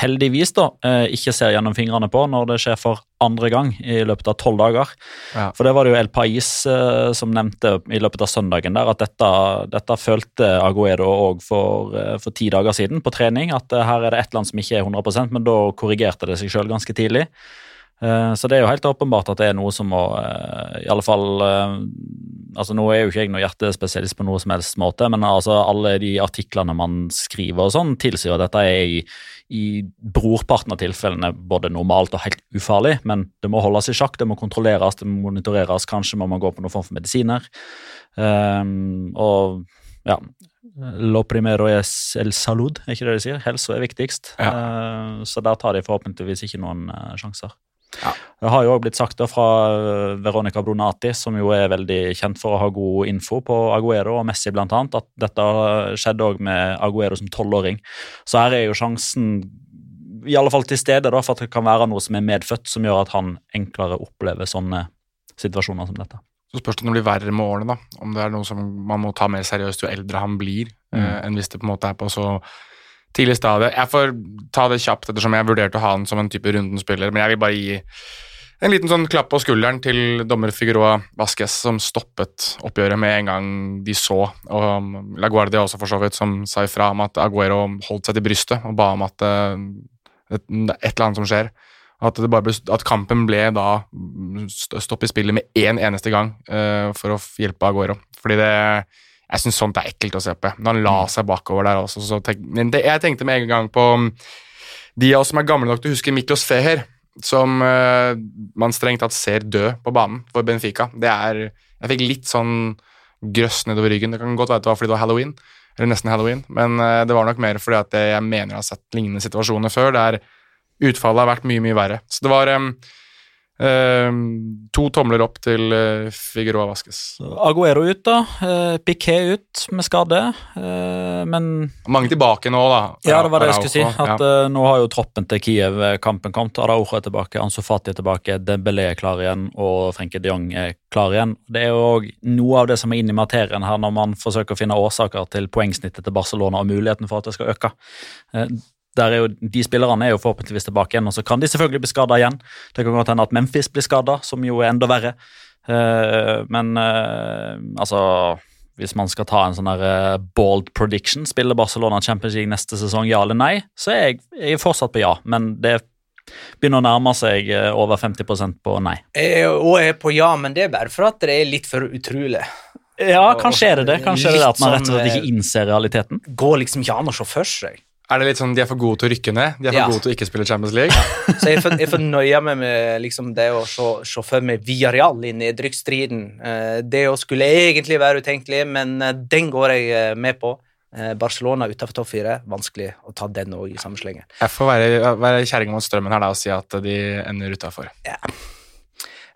heldigvis da eh, ikke ser gjennom fingrene på når det skjer for andre gang i løpet av tolv dager. Ja. For det var det jo El Pais eh, som nevnte i løpet av søndagen der, at dette, dette følte Aguedo òg for, eh, for ti dager siden på trening, at her er det et annet som ikke er 100% men da korrigerte det seg sjøl ganske tidlig. Så det er jo helt åpenbart at det er noe som må I alle fall altså Nå er jo ikke jeg noen hjertespesialist på noe som helst måte, men altså alle de artiklene man skriver og sånn, tilsier at dette er i, i brorparten av tilfellene både normalt og helt ufarlig, men det må holdes i sjakk, det må kontrolleres, det må monitoreres, kanskje må man gå på noen form for medisiner. Um, og ja Lo primero es el salud, er ikke det de sier? Helse er viktigst. Eh, så der tar de forhåpentligvis ikke noen uh, sjanser. Det har jo også blitt sagt da fra eh, Veronica Brunati, som jo er veldig kjent for å ha god info på Aguero og Messi annet, at dette skjedde òg med Aguero som tolvåring. Så her er jo sjansen i alle fall til stede da, for at det kan være noe som er medfødt, som gjør at han enklere opplever sånne situasjoner som dette. Så spørs det om det blir verre med årene, da. Om det er noe som man må ta mer seriøst jo eldre han blir, eh, enn hvis det på en måte er på så tidlig stadie. Jeg får ta det kjapt, ettersom jeg vurderte å ha han som en type runden-spiller, men jeg vil bare gi en liten sånn klapp på skulderen til dommer Figueroa Vasques, som stoppet oppgjøret med en gang de så, og um, La Guardia også for så vidt, som sa ifra om at Aguero holdt seg til brystet og ba om at det et, et eller annet som skjer. At, ble, at kampen ble da st- stopp i spillet med én eneste gang uh, for å hjelpe Aguero. Fordi det Jeg syns sånt er ekkelt å se på. Når han la seg bakover der også, så tenk, men det, Jeg tenkte med en gang på um, de av oss som er gamle nok til å huske Miklos Feher, som uh, man strengt tatt ser dø på banen for Benfica. Det er Jeg fikk litt sånn grøss nedover ryggen. Det kan godt være at det var fordi det var halloween, eller nesten halloween, men uh, det var nok mer fordi at jeg mener jeg har sett lignende situasjoner før, der utfallet har vært mye, mye verre. Så det var em, to tomler opp til uh, Figueroa Vasques. Aguero ut, da. Eh, Piquet ut med skade. Eh, men Mange tilbake nå, da. Ja, det var det jeg skulle si. At ja. eh, Nå har jo troppen til Kiev-kampen kommet. Araujo er tilbake, Ansu Fati er tilbake, Dembélé er klar igjen, og Frenke de Jong er klar igjen. Det er jo noe av det som er inne i materien her, når man forsøker å finne årsaker til poengsnittet til Barcelona og muligheten for at det skal øke. Der er jo, De spillerne er jo forhåpentligvis tilbake igjen, og så kan de selvfølgelig bli skada igjen. Det kan godt hende at Memphis blir skada, som jo er enda verre. Uh, men uh, altså hvis man skal ta en sånn eh, bold prediction, spiller Barcelona Champions League neste sesong, ja eller nei, så er jeg, jeg er fortsatt på ja, men det begynner å nærme seg over 50% på nei. Jeg og jeg er på ja, men det er bare for at det er litt for utrolig. Ja, kanskje er det det. Kanskje er det det at man rett og slett ikke innser realiteten. Går liksom ikke an å se for seg. Er det litt sånn de er for gode til å rykke ned? De er for Ja. gode til å ikke spille Champions League? Så jeg for, jeg fornøyer meg med liksom det å se, se for meg Villarreal i nedrykksstriden. Eh, Det å skulle egentlig være utenkelig, men eh, den går jeg eh, med på. Barcelona utenfor topp fire, vanskelig å ta den òg i samme slenge. Jeg får være, være kjerringa mot strømmen her da og si at de ender utafor.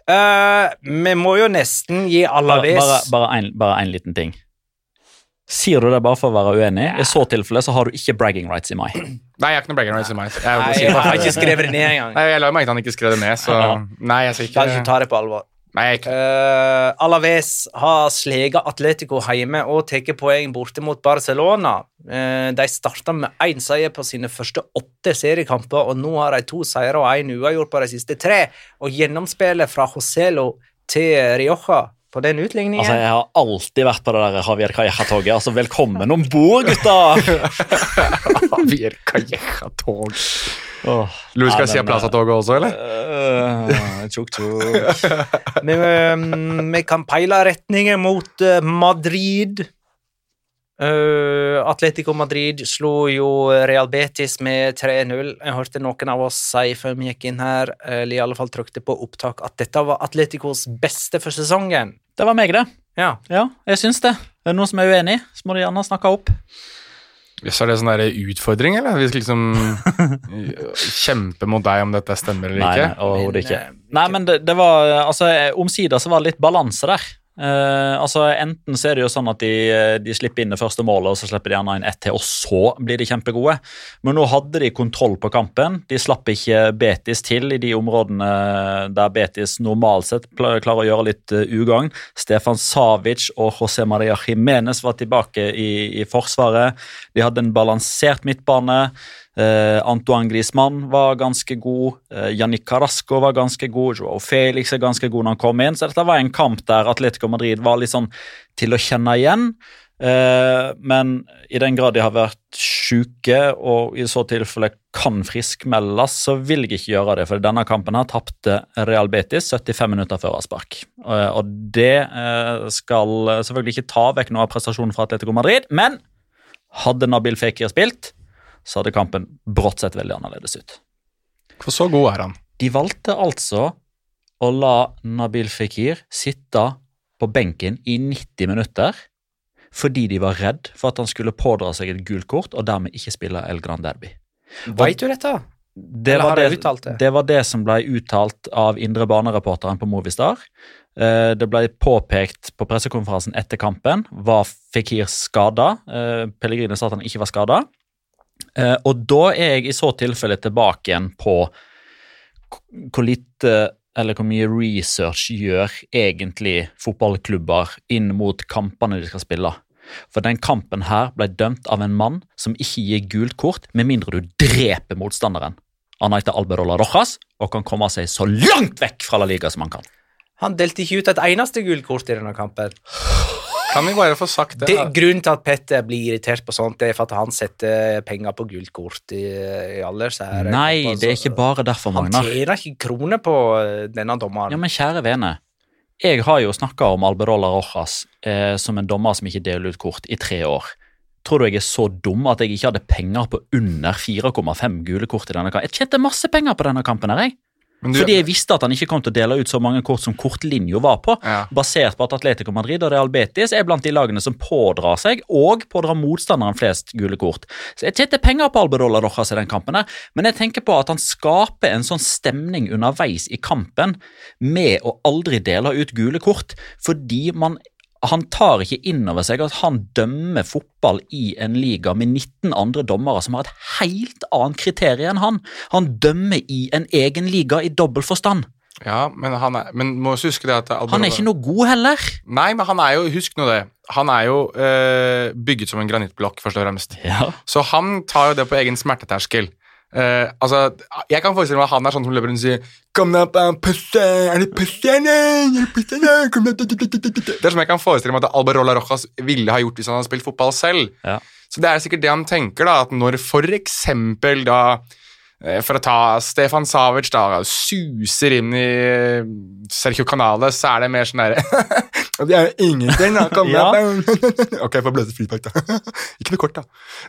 Eh, vi må jo nesten gi Alaves bare, én liten ting. Sier du det bare for å være uenig? I så tilfelle så har du ikke bragging rights i mai. Nei, jeg har ikke noe bragging rights i meg. Jeg, Nei, jeg har ikke skrevet det ned engang. Nei, jeg la jo merke til han ikke skrev det ned, så Nei, jeg skal Kan ikke ikke ta det på alvor. Nei, ikke. Uh, Alaves har sleget Atletico hjemme og tatt poeng borte mot Barcelona. Uh, de starta med én seier på sine første åtte seriekamper, og nå har de to seire og én uavgjort på de siste tre. Og gjennomspillet fra Joselo til Rioja på den utligningen Altså, Jeg har alltid vært på det der Javier Calleja-toget. Altså, velkommen om bord, gutta! Javier Calleja-tog. Oh, Louis ja, Garcia den, Plaza-toget også, eller? Uh, tjok, tjukk. vi, um, vi kan peile retningen mot uh, Madrid. Uh, Atletico Madrid slo jo Real Betis med 3-0. Jeg hørte noen av oss si før vi gikk inn her, eller i alle fall trykte på opptak, at dette var Atleticos beste for sesongen. Det var meg, det. Ja. Ja, jeg syns det. Er det noen som er uenig, så må de gjerne snakke opp. Så er det sånn utfordring, eller? Vi skal liksom kjempe mot deg om dette stemmer eller Nei, ikke? nei overhodet ikke. Eh, Nei, men det, det var Altså, omsider så var det litt balanse der. Eh, altså, Enten så er det jo sånn at de, de slipper inn det første målet, og så slipper de gjerne inn ett til, og så blir de kjempegode. Men nå hadde de kontroll på kampen. De slapp ikke Betis til i de områdene der Betis normalt sett klarer å gjøre litt eh, ugagn. Stefan Savic og José Maria Jiménez var tilbake i, i forsvaret. De hadde en balansert midtbane. Eh, Antoine Griezmann var ganske god. Uh, Yannick Carrasco var ganske god. Joao Felix er ganske god når han kom inn. Så dette var en kamp der Atletico Madrid var litt sånn til å kjenne igjen. Uh, men i den grad de har vært syke og i så tilfelle kan friskmeldes, så vil jeg ikke gjøre det. For denne kampen her tapte Real Betis 75 minutter før avspark. Uh, og det skal selvfølgelig ikke ta vekk noe av prestasjonen fra Atletico Madrid, men hadde Nabil Fekir spilt, så hadde kampen brått sett veldig annerledes ut. Hvor så god er han. De valgte altså å la Nabil Fekir sitte på benken i 90 minutter fordi de var redd for at han skulle pådra seg et gult kort og dermed ikke spille El Grand Derby. Veit du dette? Det var det, det? det var det som ble uttalt av indre banereporteren på Movistar. Eh, Det ble påpekt på pressekonferansen etter kampen. Var Fikir skada? Pellegrine sa at han ikke var skada. Eh, Og da er jeg i så tilfelle tilbake igjen på hvor lite eller hvor mye research gjør egentlig fotballklubber inn mot kampene de skal spille. For den kampen her ble dømt av en mann som ikke gir gult kort, med mindre du dreper motstanderen. Han heter Alberola Rojas og kan komme seg så langt vekk fra La Liga som han kan. Han delte ikke ut et eneste gult kort i denne kampen. Kan vi bare få sagt det? Det, grunnen til at Petter blir irritert på sånt, det er for at han setter penger på gult kort i, i alder. Nei, altså, det er ikke bare derfor, Magnar. Han tjener ikke kroner på eh, denne dommeren. Ja, men kjære vene. Jeg har jo snakka om Alberola Rojas eh, som en dommer som ikke deler ut kort i tre år. Tror du jeg er så dum at jeg ikke hadde penger på under 4,5 gule kort i denne kampen? Jeg tjente masse penger på denne kampen her, jeg. Du- Fordi jeg visste at han ikke kom til å dele ut så mange kort som kortlinja var på. Ja. Basert på at Atletico Madrid og Real Betis er blant de lagene som pådrar seg og pådrar motstanderen flest gule kort. Så Jeg tjente penger på Albedola Rojas i den kampen, her, men jeg tenker på at han skaper en sånn stemning underveis i kampen med å aldri dele ut gule kort, fordi man han tar ikke inn over seg at han dømmer fotball i en liga med 19 andre dommere som har et helt annet kriterium enn han. Han dømmer i en egen liga i dobbel forstand. Ja, men han er Men må også huske det at Alberola- Han er ikke noe god heller. Nei, men han er jo Husk nå det. Han er jo øh, bygget som en granittblokk, først og fremst. Ja. Så han tar jo det på egen smerteterskel. Eh, altså, Jeg kan forestille meg at han er sånn som løper rundt og sier Kom deg opp, er det pusse. Er det pusse, Er Kom deg- Det er som jeg kan forestille meg at Alberola Rojas ville ha gjort hvis han hadde spilt fotball selv. Ja. Så det er sikkert det han tenker, da, at når for eksempel da eh, for å ta Stefan Savic, da, suser inn i eh, Sergio Canales, så er det mer sånn derre Det er jo ingenting, da. Kom Ja. ok, jeg får bløse frispark, da. Ikke noe kort, da.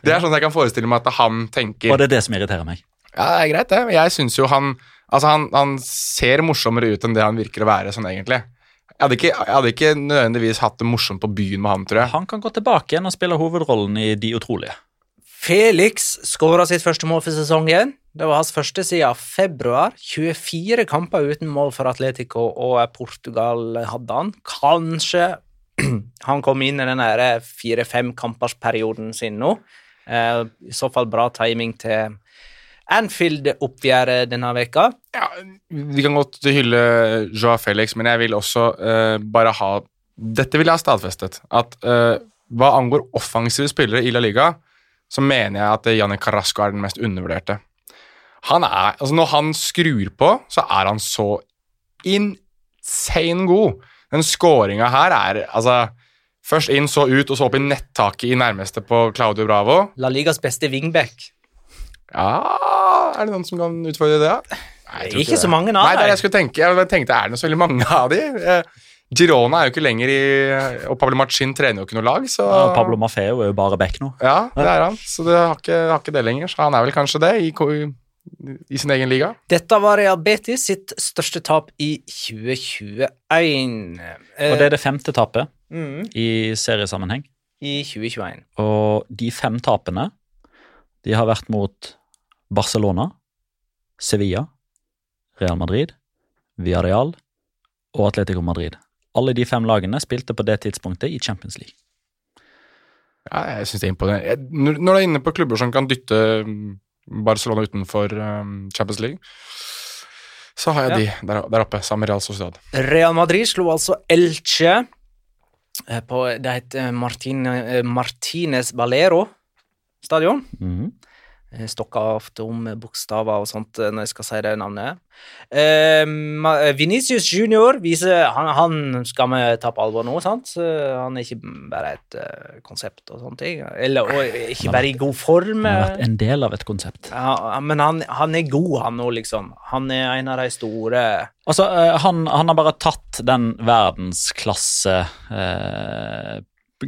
Det er sånn jeg kan forestille meg at han tenker Og det er det som irriterer meg. Ja, det er greit, det. Jeg syns jo han Altså, han, han ser morsommere ut enn det han virker å være sånn, egentlig. Jeg hadde, ikke, jeg hadde ikke nødvendigvis hatt det morsomt på byen med han, tror jeg. Han kan gå tilbake igjen og spille hovedrollen i De utrolige. Felix skåra sitt første mål for sesongen. Det var hans første siden februar. 24 kamper uten mål for Atletico og Portugal hadde han. Kanskje han kom inn i den fire-fem kampersperioden sin nå. Eh, I så fall bra timing til Anfield-oppgjøret denne veka. Ja, vi kan godt hylle Joa Felix, men jeg vil også eh, bare ha Dette vil jeg ha stadfestet. At eh, hva angår offensive spillere i La Liga, så mener jeg at Janne Carrasco er den mest undervurderte. Han er, altså Når han skrur på, så er han så insane god. Den scoringa her er altså Først inn, så ut, og så opp i nettaket i nærmeste på Claudio Bravo. La Ligas beste wingback. Ja Er det noen som kan utfordre det? Nei, Ikke så det. mange av dem. jeg skulle tenke. Jeg tenkte, er det så veldig mange av de? Eh, Girona er jo ikke lenger i Og Pablo Machin trener jo ikke noe lag, så Ja, Pablo Maffeo er jo bare back nå. Ja, det er han. Så det har ikke, har ikke det lenger. Så han er vel kanskje det i, i sin egen liga. Dette var Real Betis sitt største tap i 2021. Og det er det femte tapet mm, i seriesammenheng. I 2021. Og de fem tapene, de har vært mot Barcelona, Sevilla, Real Madrid, Villarreal og Atletico Madrid. Alle de fem lagene spilte på det tidspunktet i Champions League. Ja, jeg synes det er imponerende. Når du er inne på klubber som kan dytte mm, Barcelona utenfor um, Champions League, så har jeg de der, der oppe, sammen med Real Sociedad. Real Madrid slo altså Elche eh, på Det heter Martin, eh, Martinez Valero stadion. Mm Jeg stokker ofte om bokstaver og sånt eh, når jeg skal si det navnet. Eh, eh, Vinicius Junior viser han, han skal vi ta på alvor nå, sant? Eh, Han er ikke bare et uh, konsept og sånne ting. Eller og ikke bare i god form. Han har eh. vært en del av et konsept. Ja, men han, han er god, han nå, liksom. Han er en av de store Altså, eh, han, han har bare tatt den verdensklasse eh,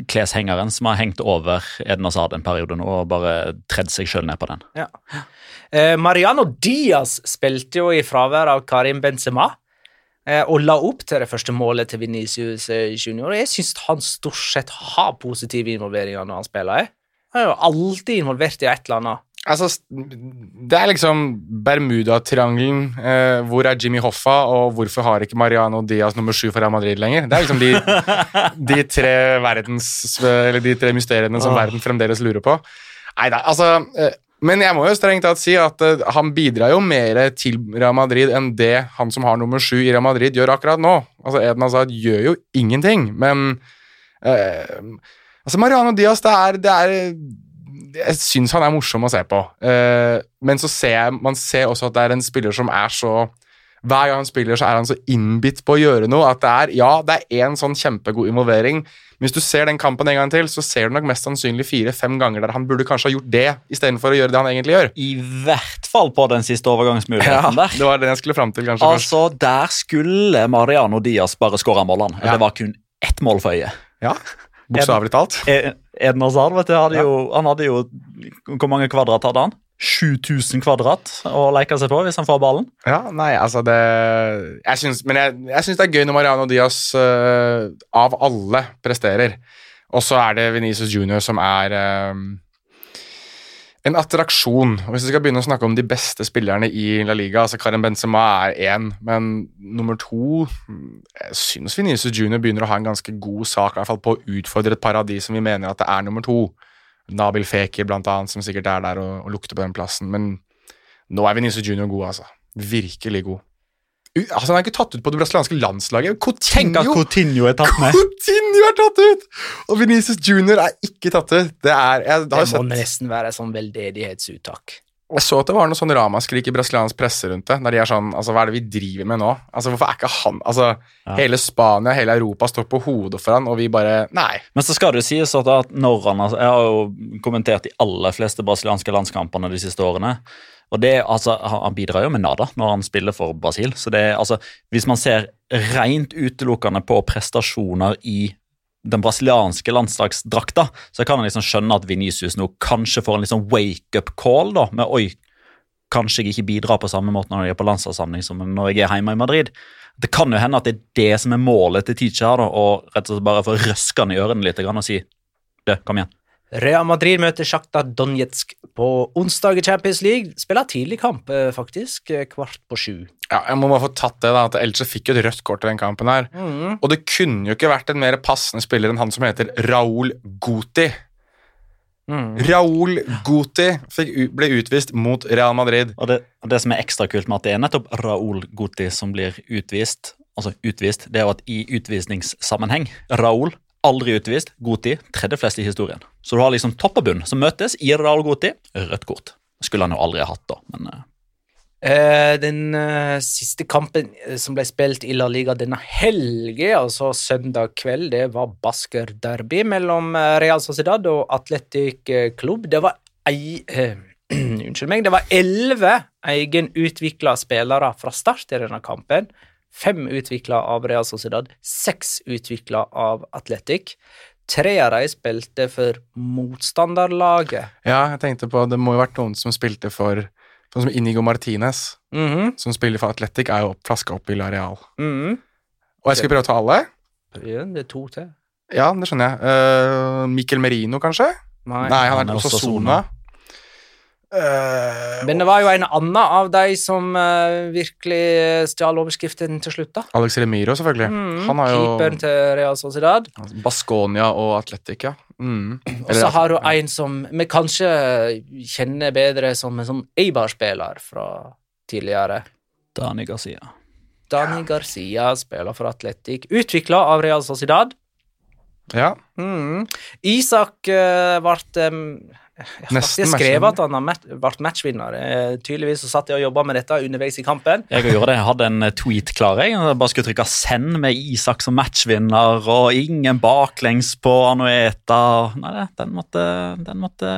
kleshengeren som har hengt over Eden Hazard en periode nå, og bare tredd seg sjøl ned på den. Ja. Eh, Mariano Diaz spilte jo i fravær av Karim Benzema. eh, Og la opp til det første målet til Venicius eh, Junior. Jeg syns han stort sett har positive involveringer når han spiller. Jeg. Han er jo alltid involvert i et eller annet. Altså, det er liksom Bermuda-triangelen. Eh, hvor er Jimmy Hoffa, og hvorfor har ikke Mariano Diaz nummer sju for Real Madrid lenger? Det er liksom de, de tre verdens Eller de tre mysteriene som oh. verden fremdeles lurer på. Nei, da, altså eh, Men jeg må jo strengt tatt si at eh, han bidrar jo mer til Real Madrid enn det han som har nummer sju i Real Madrid, gjør akkurat nå. Altså, Eden Hazard gjør jo ingenting, men eh, Altså, Mariano Diaz, det er, det er Jeg syns han er morsom å se på. Eh, men så ser jeg, man ser også at det er en spiller som er så Hver gang han spiller, så er han så innbitt på å gjøre noe at det er Ja, det er én sånn kjempegod involvering. Men hvis du ser den kampen en gang til, så ser du nok mest sannsynlig fire-fem ganger der han burde kanskje ha gjort det istedenfor å gjøre det han egentlig gjør. I hvert fall på den siste overgangsmuligheten der. det var det jeg skulle fram til, kanskje. først. Altså, Der skulle Mariano Diaz bare skåra målene. Ja. Det var kun ett mål for øyet. Ja, Bokstavelig talt. E- Eden Hazard vet du, hadde jo, han hadde jo Hvor mange kvadrat hadde han? 7000 kvadrat å leke seg på hvis han får ballen. Ja, nei, altså det jeg synes, Men jeg, jeg syns det er gøy når Mariano Diaz uh, av alle presterer. Og så er det Venezia Junior som er eh, en attraksjon. Og Hvis vi skal begynne å snakke om de beste spillerne i La Liga altså Karim Benzema er én, men nummer to Jeg syns Venezia Junior begynner å ha en ganske god sak i hvert fall på å utfordre et par av de som vi mener at det er nummer to. Nabil Fekir, blant annet, som sikkert er der og, og lukter på den plassen. Men nå er Venezia Junior god, altså. Virkelig god. Altså, Han er ikke tatt ut på det brasilianske landslaget. Tenk at Coutinho, Coutinho er tatt med! Coutinho er tatt ut! Og Venezia Junior er ikke tatt ut. Det er Jeg, Det har må sett, nesten være et sånn veldedighetsuttak. jeg så at det var noe sånn ramaskrik i brasiliansk presse rundt det. Når de er sånn Altså, hva er det vi driver med nå? Altså, Hvorfor er ikke han Altså, Ja. hele Spania, hele Europa står på hodet for han, og vi bare Nei. Men så skal det jo sies at når han Jeg har jo kommentert de aller fleste brasilianske landskampene de siste årene. Og det, altså, Han bidrar jo med nada når han spiller for Brasil. Så det altså, Hvis man ser rent utelukkende på prestasjoner i den brasilianske landslagsdrakta, så kan man liksom skjønne at Vinicius nå kanskje får en liksom wake-up call da, med oi, kanskje jeg ikke bidrar på samme måte når jeg er på landslagssamling som når jeg er hjemme i Madrid. Det kan jo hende at det er det som er målet til teacher her, da, og rett og slett bare få røskene i ørene litt og si du, kom igjen. Real Madrid møter Sjakta Donetsk på onsdag i Champions League. Spiller tidlig kamp, eh, faktisk. eh, Kvart på sju. Ja, jeg må bare få tatt det, da, at Elche fikk jo et rødt kort i den kampen her. Mm. Og det kunne jo ikke vært en mer passende spiller enn han som heter Raúl Guti. Mm. Raúl Guti fikk, ble utvist mot Real Madrid. Og det, og det som er ekstra kult med at det er nettopp Raúl Guti som blir utvist, altså utvist, det er jo at i utvisningssammenheng Raúl aldri utvist, Goti, tredje flest i historien. Så du har liksom topp og bunn som møtes i Raúl Guti, rødt kort. Skulle han jo aldri ha hatt, da, men uh... Den uh, siste kampen som ble spilt i La Liga denne helgen, altså søndag kveld, det var Basker Derby mellom Real Sociedad og Atletic Klubb. Det var ei Unnskyld meg. Det var elleve egenutvikla spillere fra start i denne kampen. Fem utvikla av Real Sociedad, seks utvikla av Atletic. Tre av de spilte for motstanderlaget. Ja, jeg tenkte på Det må jo vært noen som spilte for Sånn som Inigo Martinez, Mhm, som spiller for Atletic, er jo flaska opp i Lareal. Mm -hmm. Og jeg skal prøve å ta alle. Ja, det er to til. Ja, det skjønner jeg. Uh, Mikkel Merino, kanskje? Nei. Nei, han han er også også Sona. Eh, Men det var jo en annen av de som uh, virkelig stjal overskriften til slutt, da. Alex Remiro, selvfølgelig. Mm, Han har jo Keeperen til Real Sociedad. Baskonia og Atletic, ja. Mm. Og så har hun en som vi kanskje kjenner bedre som en sånn Eibar-spiller fra tidligere. Dani Garcia. Dani Garcia spiller for Atletic, utvikla av Real Sociedad. Ja. Mm. Isak uh, ble um, jeg har skrev at han har vært matchvinner. Eh, tydeligvis så satt jeg og jobba med dette underveis i kampen. Jeg gjorde det, jeg hadde en eh, tweet klar. Jeg Jeg bare skulle trykke 'send' med Isak som matchvinner, og ingen baklengs på Anueta. Nei, den måtte, den måtte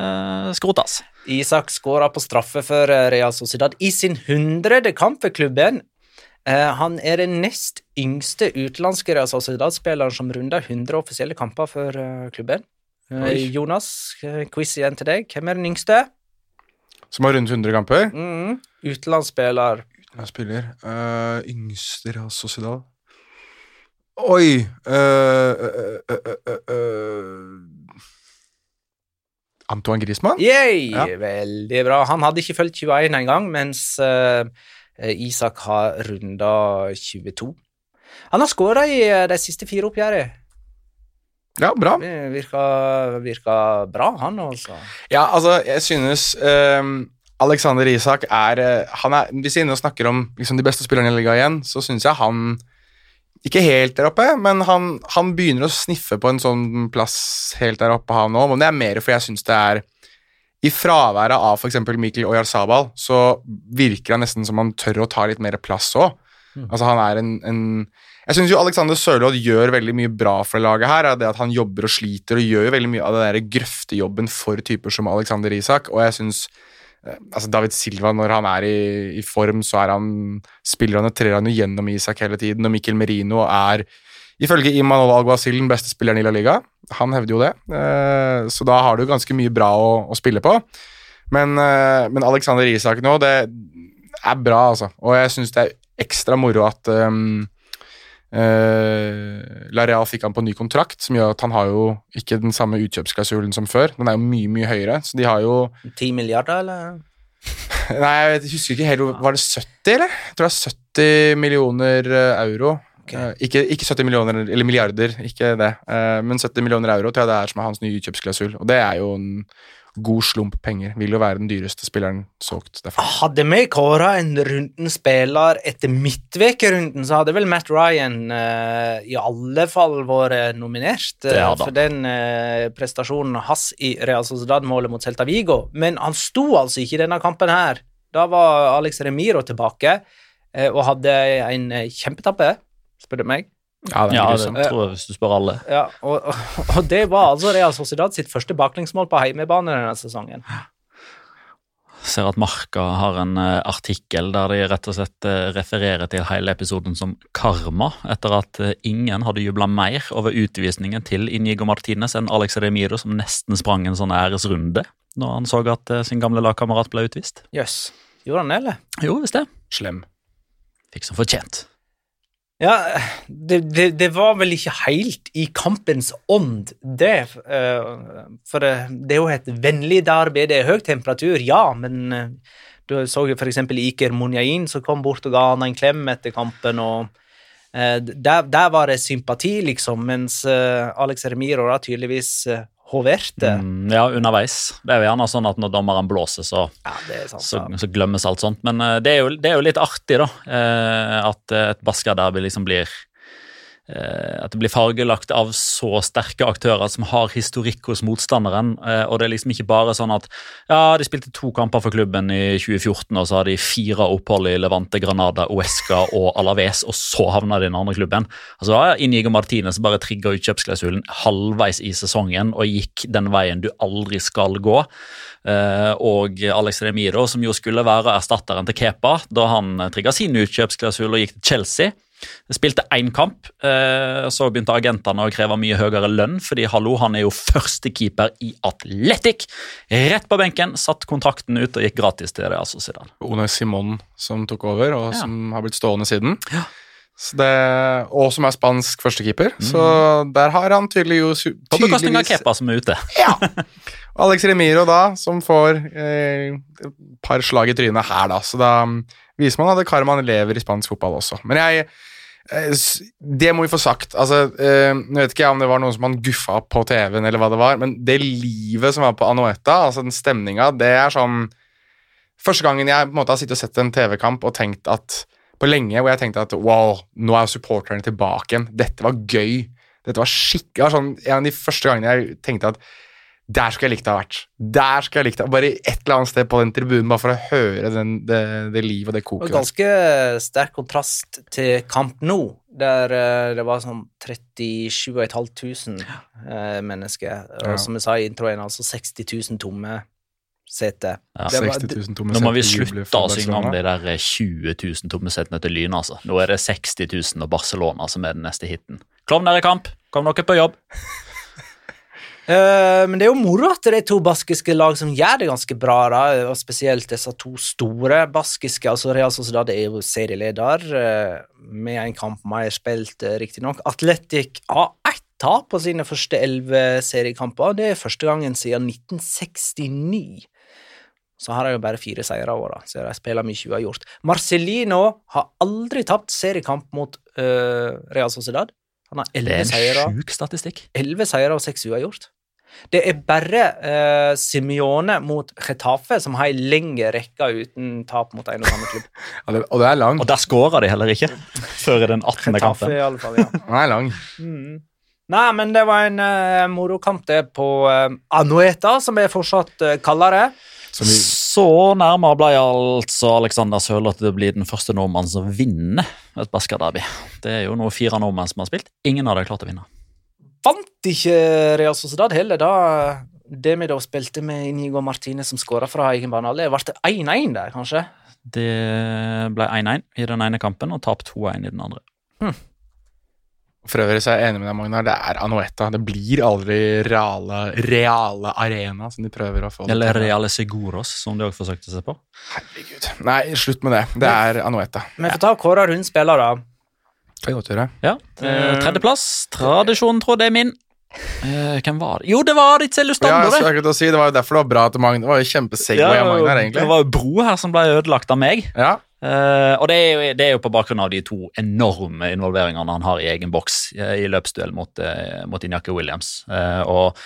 skrotes. Isak skåra på straffe for eh, Real Sociedad i sin hundrede kamp for klubben. Han er den nest yngste utenlandske Real Sociedad-spilleren som runder 100 offisielle kamper for klubben. Eh, Oi. Jonas, eh, quiz igjen til deg. Hvem er den yngste? Som har rundt 100 kamper. Mm. Utenlandsspiller. Utenlandsspiller spiller uh, Yngste Real Sociedad. Oi uh, uh. Antoine Griezmann? Yay! Ja. Veldig bra. Han hadde ikke fulgt 21 engang, mens eh, Isak har runda 22. Han har skåra i eh, de siste fire oppgjørene. Ja, bra. Virka, virker bra, han altså. Ja, altså, jeg synes um Alexander Isak er, eh, han er Hvis vi er inne og snakker om liksom, de beste spillerne i ligaen igjen, så syns jeg han ikke helt der oppe, men han, han begynner å sniffe på en sånn plass helt der oppe, han òg. Men det er mer fordi jeg syns det er I fraværet av f.eks. Mikkel Oyarzabal, så virker han nesten som han tør å ta litt mer plass òg. Altså, han er en, en Jeg syns jo Alexander Sørloth gjør veldig mye bra for laget her. er Det at han jobber og sliter og gjør veldig mye av det der grøftejobben for typer som Alexander Isak, og jeg syns eh, Altså David Silva, når han er i, i form, så er han spiller han og trer han jo gjennom Isak hele tiden, og Mikkel Merino er ifølge Imanol Alguacil den beste spilleren i La Liga. Han hevder jo det, eh, så da har du ganske mye bra å, å spille på. Men, eh, men Alexander Isak nå, det er bra, altså. Og jeg syns det er ekstra moro at um, eh, Lareal fikk han på ny kontrakt, som gjør at han har jo ikke den samme utkjøpsklausulen som før. Den er jo mye, mye høyere, så de har jo 10 milliarder, eller? Nei, jeg husker ikke helt Var det 70, eller? Jeg tror det er 70 millioner euro. euro. Uh, Ikke, ikke 70 millioner, eller milliarder, ikke det. uh, Men 70 millioner euro tror jeg det er som er hans nye utkjøpsklausul. Og det er jo en god slump penger. Vil jo være den dyreste spilleren solgt derfra. Hadde vi kåra en runden spiller etter midtvekerunden, så hadde vel Matt Ryan uh, i alle fall vært nominert han. for den uh, prestasjonen hans i Real Sociedad-målet mot Celta Vigo. Men han sto altså ikke i denne kampen her. Da var Alex Remiro tilbake og hadde en kjempetappe, spør du meg. Ja, det er Ja, det tror jeg hvis du spør alle. Ja, og, og, og det var altså Real Sociedad sitt første baklengsmål på heimebane denne sesongen. ser at Marka har en eh, artikkel der de rett og slett eh, refererer til hele episoden som karma, etter at eh, ingen hadde jubla mer over utvisningen til Inigo Martinez enn Alex Remiro, som nesten sprang en sånn æresrunde når han så at sin gamle lagkamerat ble utvist. Jøss. Gjorde han det, eller? Jo, visst det. Slem. Fikk som fortjent. Ja, det, det, det var vel ikke helt i kampens ånd, det. eh, For det, det er jo et vennlig derby, det er høy temperatur, ja, men eh, du så jo eksempel Iker Munyain som kom bort og ga han en klem etter kampen, og eh, der, der var det sympati, liksom, mens eh, Alex Remiro da tydeligvis eh, hoverte. Mm, ja, underveis. Det er jo gjerne sånn at når dommeren blåser, så, Ja, sant. så, så glemmes alt sånt. Men uh, det er, jo, det er jo litt artig, da. uh, at et Basker-derby liksom blir At det blir fargelagt av så sterke aktører som har historikk hos motstanderen. eh, og det er liksom ikke bare sånn at ja, de spilte to kamper for klubben i 2014, og så har de fire opphold i Levante, Granada, Uesca og Alaves, og så havna de i den andre klubben. Altså, Inigo Martinez bare trigga utkjøpsklausulen halvveis i sesongen og gikk den veien du aldri skal gå. Eh, og Alex Remiro, som jo skulle være erstatteren til Kepa da han trigga sin utkjøpsklausul og gikk til Chelsea. Spilte én kamp, eh, så begynte agentene å kreve mye høyere lønn, fordi hallo, han er jo førstekeeper i Atletic. Rett på benken, satt kontrakten ut og gikk gratis til Real Sociedad. One Simon som tok over, og Ja. som har blitt stående siden. Ja. Så det, og som er spansk førstekeeper. Så der har han tydelig jo su- På bekostning av Kepa, som er ute. Og Alex Remiro, da, som får eh, et par slag i trynet her, da. Så da mm, viser man at Carman lever i spansk fotball også. Men jeg eh, Det må vi få sagt. Altså, eh, Nå vet ikke jeg om det var noen som han guffa på TV-en, eller hva det var, men det livet som var på Anoeta, altså den stemninga, det er sånn Første gangen jeg på en måte har sittet og sett en TV-kamp og tenkt at på lenge hvor jeg tenkte at wow, nå er supporterne tilbake igjen. Dette var gøy. Dette var skikkelig det var sånn, En av de første gangene jeg tenkte at der skulle jeg likt å ha vært. Der skulle jeg likt å Bare et eller annet sted på den tribunen, bare for å høre den, det, det livet og det koket. ganske sterk kontrast til Kamp nå, der eh, det var sånn 37 500 eh, mennesker. Og Ja. som jeg sa i introen, altså 60 000 tomme seter. Ja. 60 000 tomme Nå må vi slutte å synge om de der 20 000 tomme setene til Lyn. altså. Nå er det 60 000 og Barcelona som er den neste hiten. Klovner i kamp, kom dere på jobb. uh, men det er jo moro at det er to baskiske lag som gjør det ganske bra, da, og spesielt disse to store baskiske. altså Real Sociedad er jo serieleder, uh, med en kamp mer spilt, uh, riktignok. Atletic A1 tap på sine første elleve seriekamper. Det er første gangen siden 1969. Så har de jo bare fire seire i år, så de spiller mye uavgjort. Marcellino har aldri tapt seriekamp mot uh, Real Sociedad. Han har Det elleve er seire. en sjuk statistikk. Elleve seire og seks uavgjort. Det er bare uh, Simione mot Getafe som har ei lengre rekke uten tap mot en og samme klubb. og, det, og det er lang. Og der skåra de heller ikke før i den 18. Getafe, kampen. i alle fall, ja. Den er lang. Mm. Nei, men det var en uh, morokamp, det, på uh, Anueta, som jeg fortsatt uh, kaller Som vi, Så nærmere ble altså Alexander Sørloth at det blir den første nordmannen som vinner et Basker-derby. Det er jo nå fire nordmenn som har spilt. Ingen av dem har klart å vinne. Vant ikke Real Sociedad heller, da det vi da spilte med Inigo Martinez som skåra fra egen banehalvdel. Ble det 1-1 der, kanskje? Det ble 1-1 i den ene kampen og tap 2-1 i den andre. For øvrig så er jeg enig med deg, Magnar. Det er Anueta. Det blir aldri reale, reale arena som de prøver å få det Eller. Reale Seguros, som de også forsøkte seg på. Herregud. Nei, slutt med det. Det er Anueta. Vi får ta og kåre rundt spillere. Kan jeg godt gjøre. Ja, eh, Tredjeplass. Tradisjonen tror det er min. Uh, hvem var det? Jo, det var Ditzel Ja, Lustando, jeg det! si, det var jo derfor det var bra til Magne Det var jo kjempesegway av Magnar, det egentlig. var jo bro her som ble ødelagt av meg. Ja, Eh, og det er, jo, det er jo på bakgrunn av de to enorme involveringene han har i egen boks uh, i løpsduell mot, uh, mot Injaki Williams. Og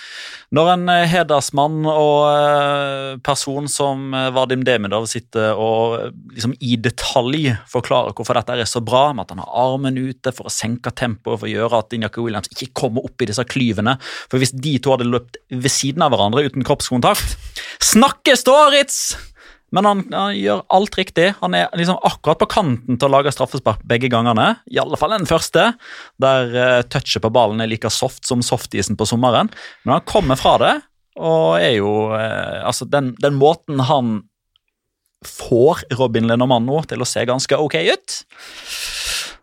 når en hedersmann og person som Vadim Demidov sitter og liksom i detalj forklarer hvorfor dette er så bra, med at han har armen ute for å senke tempoet, for å gjøre at Injaki Williams ikke kommer opp i disse klyvene. For hvis de to hadde løpt ved siden av hverandre uten kroppskontakt Snakke, Storitz! Men han, han gjør alt riktig. Han er liksom akkurat på kanten til å lage straffespark begge gangene. I alle fall den første, der uh, touchet på ballen er like soft som softisen på sommeren. Men han kommer fra det, og er jo uh, Altså, den, den måten han får Robin Lenormando til å se ganske ok ut,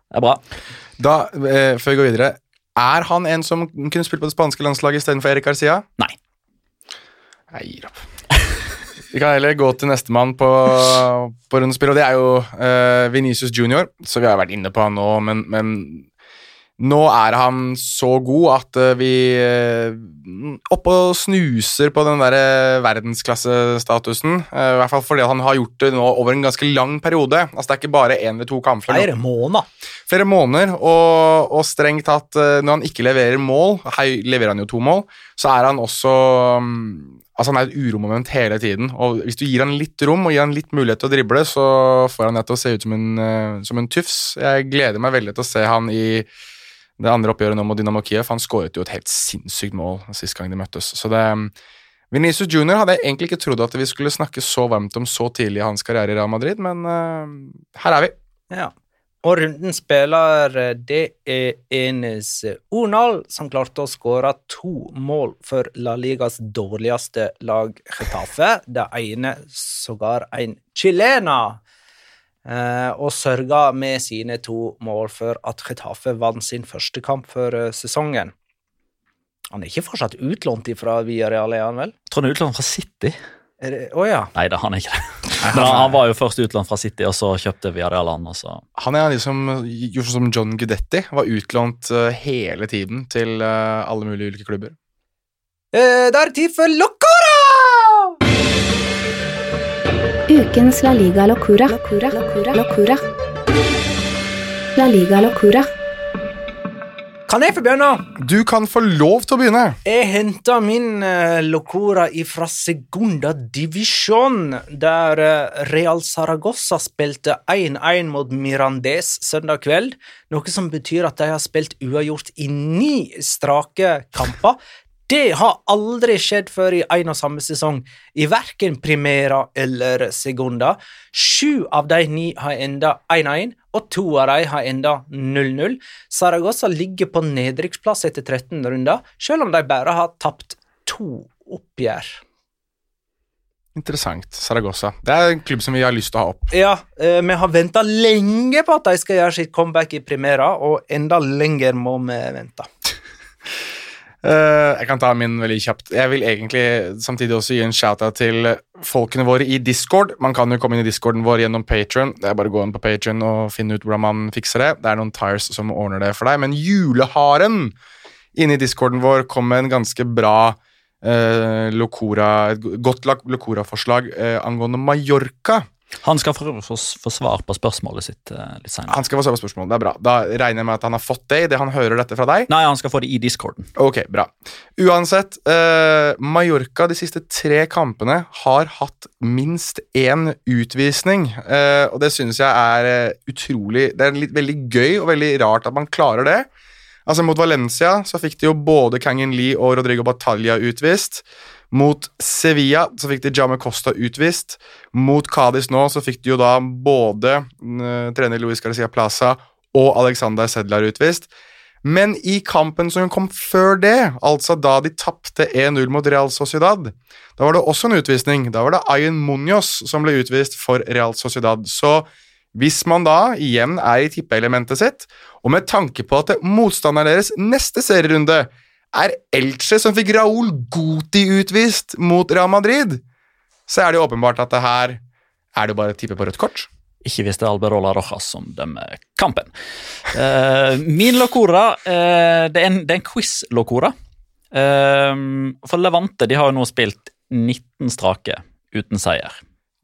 det er bra. Da, uh, før vi går videre Er han en som kunne spilt på det spanske landslaget istedenfor Erik Garcia? Nei. Jeg gir opp. Vi kan heller gå til nestemann på, på rundespill, og det er jo uh, Venicius Junior. Så vi har vært inne på han nå, men, men nå er han så god at eh, vi eh, oppe og snuser på den der eh, verdensklassestatusen. Eh, I hvert fall fordi han har gjort det nå over en ganske lang periode. Altså Det er ikke bare én eller to kamper. Flere måneder. Flere måneder, og, og strengt tatt, eh, når han ikke leverer mål Her leverer han jo to mål, så er han også mm, Altså Han er et uromoment hele tiden. og Hvis du gir han litt rom og gir han litt mulighet til å drible, så får han det til å se ut som en, eh, som en tufs. Jeg gleder meg veldig til å se han i det andre oppgjøret nå mot Dynamo Kiev. Han skåret jo et helt sinnssykt mål sist gang de møttes. Så det Venezia Junior hadde jeg egentlig ikke trodd at vi skulle snakke så varmt om så tidlig i hans karriere i Real Madrid, men uh, her er vi. Ja. Og runden spiller eh, det er Enes Onal, som klarte å skåre to mål for La Ligas dårligste lag, Getafe. Det ene sågar en chilener. Eh, og sørga med sine to mål for at Getafe vant sin første kamp for eh, sesongen. Han er ikke fortsatt utlånt fra Villarreal, er han vel? Tror han er utlånt fra City. Å oh, ja. Nei, da, han er ikke det. Men han, han var jo først utlånt fra City, og så kjøpte. Og så. Han er liksom gjort som John Gudetti, var utlånt eh, hele tiden til eh, alle mulige ulike klubber. Eh, det er tid for Locora! Ukens La Liga Locura. Locura. Locura. Locura. La Liga Locura. Kan jeg få begynne? Du kan få lov til å begynne! Jeg henta min uh, Locora fra Segunda Divisjon, der uh, Real Saragossa spilte 1-1 mot Mirandes søndag kveld, noe som betyr at de har spilt uavgjort i ni strake kamper. Det har aldri skjedd før i en og samme sesong, i verken Primera eller Segunda. Sju av de ni har enda 1-1, og to av de har enda 0-0. Saragossa ligger på nedrykksplass etter 13 runder, selv om de bare har tapt to oppgjør. Interessant. Saragossa. Det er en klubb som vi har lyst til å ha opp. Ja, eh, vi har venta lenge på at de skal gjøre sitt comeback i Primera, og enda lenger må vi vente. Eh, jeg kan ta min veldig kjapt. Jeg vil egentlig samtidig også gi en shout-out til folkene våre i Discord. Man kan jo komme inn i discorden vår gjennom Patron. Det er bare å gå inn på Patron og finne ut hvordan man fikser det. Det er noen tires som ordner det for deg. Men juleharen inne i discorden vår kom med en ganske bra uh, Locora, et godt Locora-forslag uh, angående Mallorca. Han skal få, få, få svar på spørsmålet sitt eh, litt senere. Han skal få svar på spørsmålet, Det er bra. Da regner jeg med at han har fått det idet han hører dette fra deg. Nei, han skal få det i discorden. Ok, bra. Uansett, uh, Mallorca de siste tre kampene har hatt minst én utvisning. Uh, og det synes jeg er utrolig Det er litt veldig gøy og veldig rart at man klarer det. Altså Mot Valencia så fikk de jo både Kangin Lee og Rodrigo Batalla utvist. Mot Sevilla så fikk de Jame Costa utvist. Mot Cádiz nå så fikk de jo da både uh, trener Luis Garcia Plaza og Alexander Sedlar utvist. Men i kampen som kom før det, altså da de tapte 1-0 mot Real Sociedad, da var det også en utvisning. Da var det Ayen Munoz som ble utvist for Real Sociedad. Så hvis man da igjen er i tippeelementet sitt, og med tanke på at motstanderen deres neste serierunde er Elche, som fikk Raúl Guti utvist mot Real Madrid, så er det jo åpenbart at det her er det bare å tippe på rødt kort. Ikke hvis det er Alberola Rojas som dømmer kampen. Uh, min locora uh, Det er en, en quiz-locora. Uh, for Levante de har jo nå spilt 19 strake uten seier.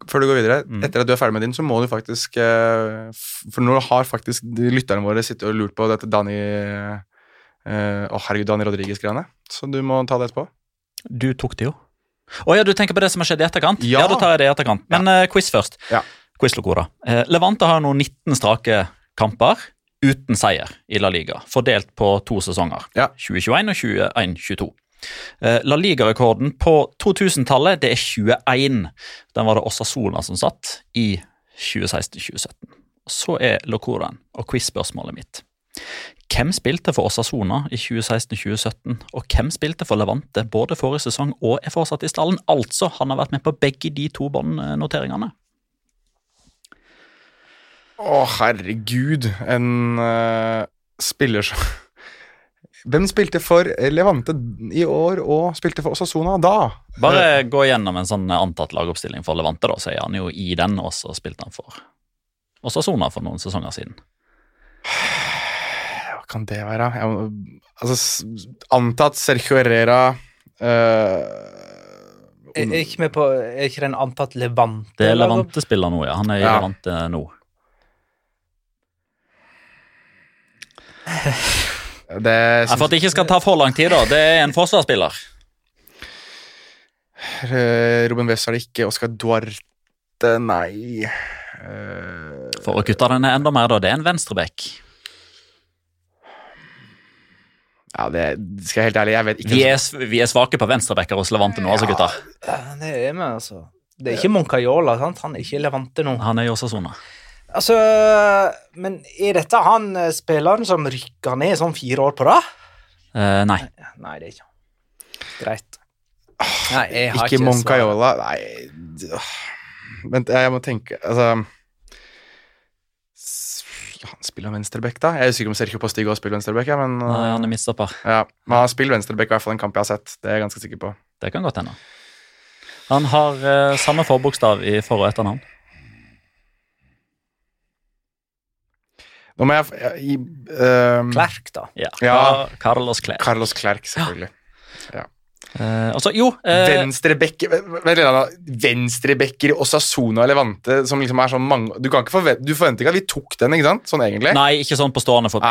Før du går videre, Mm. etter at du er ferdig med din, så må du faktisk For nå har faktisk de lytterne våre sittet og lurt på dette Dani Å, herregud, Daniel Rodriguez-greiene. Så du må ta det etterpå. Du tok det jo. Å ja, du tenker på det som har skjedd i etterkant? Ja. da tar jeg det i etterkant. Men eh, quiz først. Ja. Quiz-lokora. Eh, Levante har nå 19 strake kamper uten seier i La Liga, fordelt på to sesonger. Ja. 2021 og 2021-22. Eh, La Liga-rekorden på 2000-tallet det er 21. Den var det Osasona som satt i 2016-2017. Så er locoraen og quiz-spørsmålet mitt. Hvem spilte for Osasona i 2016-2017, og hvem spilte for Levante både forrige sesong og er fortsatt i stallen? Altså, han har vært med på begge de to båndnoteringene. Å, herregud. En uh, spiller som Hvem spilte for Levante i år og spilte for Osasona da? Bare gå gjennom en sånn antatt lagoppstilling for Levante, da, så er han jo i den, og så spilte han for Osasona for noen sesonger siden. kan det være? Jeg må, altså, antatt Sergio Herrera uh, Er er ikke med på Er ikke den antatt Levante? Det er? Levante-spiller nå, ja. Han er i Ja. Levante nå. det Ja, For at det ikke skal ta for lang tid, da. Det er en forsvarsspiller. Robin Ruben West er det ikke. Oscar Duarte, nei. Eh, For å kutte den enda mer, da. Det er en venstreback. Ja, det skal jeg helt ærlig, jeg vet ikke. Vi er, vi er svake på venstrebacker hos Levante nå, altså, gutter. Ja, det er vi, altså. Det er ikke Moncayola, sant? Han er ikke Levante nå. Han er i Osasona. Altså, men er dette han eh, spilleren som rykker ned sånn fire år på rad? Uh, nei. Nei, det er ikke han. Greit. Nei, jeg har Ikke ikke Moncayola, nei. Vent, jeg må tenke Altså Han spiller venstreback, da? Jeg er usikker om Sergio Postigo spiller venstreback, ja, men nei, han er midtstopper. ja. Men han har spilt venstreback i hvert fall en kamp jeg har sett. Det er jeg ganske sikker på. Det kan godt hende. Han har eh, samme forbokstav i for- og etternavn. Nå må jeg, i, ehm, Klerk, da. Ja. Ja. Carlos Klerk. Carlos Klerk, selvfølgelig. Eh, altså, jo uh, Venstrebekker Osasuna og Levante som liksom er sånn mange Du, kan forvente, du forventer ikke at vi tok den, ikke sant? Sånn egentlig? Nei, ikke sånn på stående fot.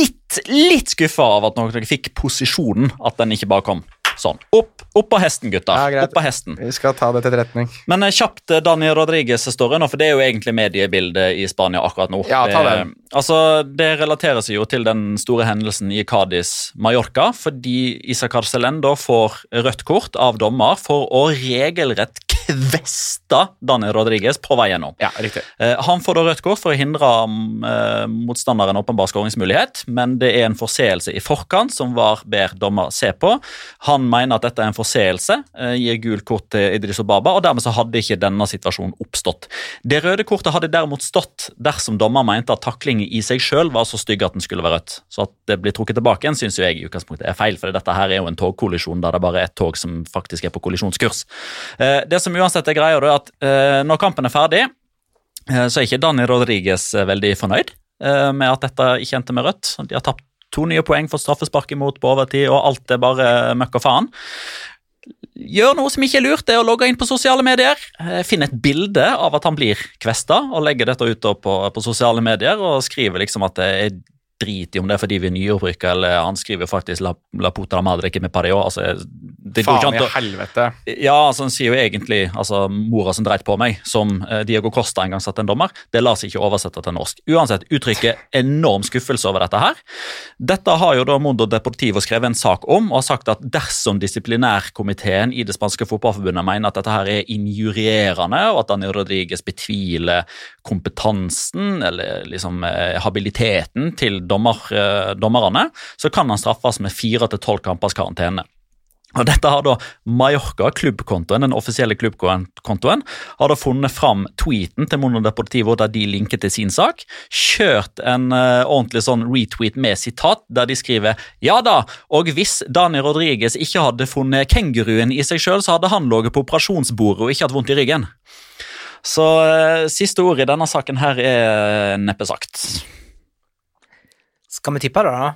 Litt, litt skuffa av at dere fikk posisjonen, at den ikke bare kom sånn. Opp, opp på hesten, gutter. Ja, opp av hesten. Vi skal ta det til etterretning. Men eh, kjapt Daniel Rodriguez-storyen, for det er jo egentlig mediebildet i Spania akkurat nå. Ja, ta det, den. altså, det relaterer seg jo til den store hendelsen i Cádiz, Mallorca, fordi Isacar Celendo får rødt kort av dommer for å regelrett kveste Daniel Rodriguez på vei gjennom. Ja, riktig. Eh, Han får da rødt kort for å hindre eh, motstanderen åpenbar skåringsmulighet, men det er en forseelse i forkant som VAR ber dommer se på. Han mener at dette er en forseelse, eh, gir gult kort til Idris Obaba, og dermed så hadde ikke denne situasjonen oppstått. Det røde kortet hadde derimot stått dersom dommer mente at taklingen i seg sjøl var så stygg at den skulle være rødt. Så at det blir trukket tilbake igjen, syns jo jeg i utgangspunktet er feil, for dette her er jo en togkollisjon der det bare er et tog som faktisk er på kollisjonskurs. Det som uansett er greia, da, at uh, når kampen er ferdig, uh, så er ikke Dani Rodriguez eh, veldig fornøyd uh, med at dette ikke endte med rødt. De har tapt to nye poeng for straffespark imot på overtid, og alt er bare møkk og faen. Gjør noe som ikke er lurt, det er å logge inn på sosiale medier. Finn et bilde av at han blir kvesta, og legge dette ut på, på sosiale medier, og skrive liksom at det er drit i om det er fordi vi er nyopprykka, eller han skriver faktisk La, la puta la madre que me parió. Altså, det går ikke Faen an å helvete. ja, altså Han sier jo egentlig altså, 'mora som dreit på meg', som eh, Diego Costa en gang satte en dommer. Det lar seg ikke oversette til norsk. Uansett uttrykket enorm skuffelse over dette her. Dette har jo da Mondo Deportivo skrevet en sak om, og har sagt at dersom disiplinærkomiteen i det spanske fotballforbundet mener at dette her er injurierende, og at Daniel Rodriguez betviler kompetansen eller liksom eh, habiliteten til dommer, eh, dommerne, så kan han straffes med fire til tolv kampers karantene. Og Dette har da Mallorca, klubbkontoen, den offisielle klubbkontoen, har da funnet fram tweeten til Mono Deportivo der de linker til sin sak. Kjørt en uh, ordentlig sånn retweet med sitat, der de skriver ja da, og hvis Dani Rodriguez ikke hadde funnet kenguruen i seg sjøl, så hadde han ligget på operasjonsbordet og ikke hatt vondt i ryggen. Så uh, siste ord i denne saken her er neppe sagt. Skal vi tippe det, da?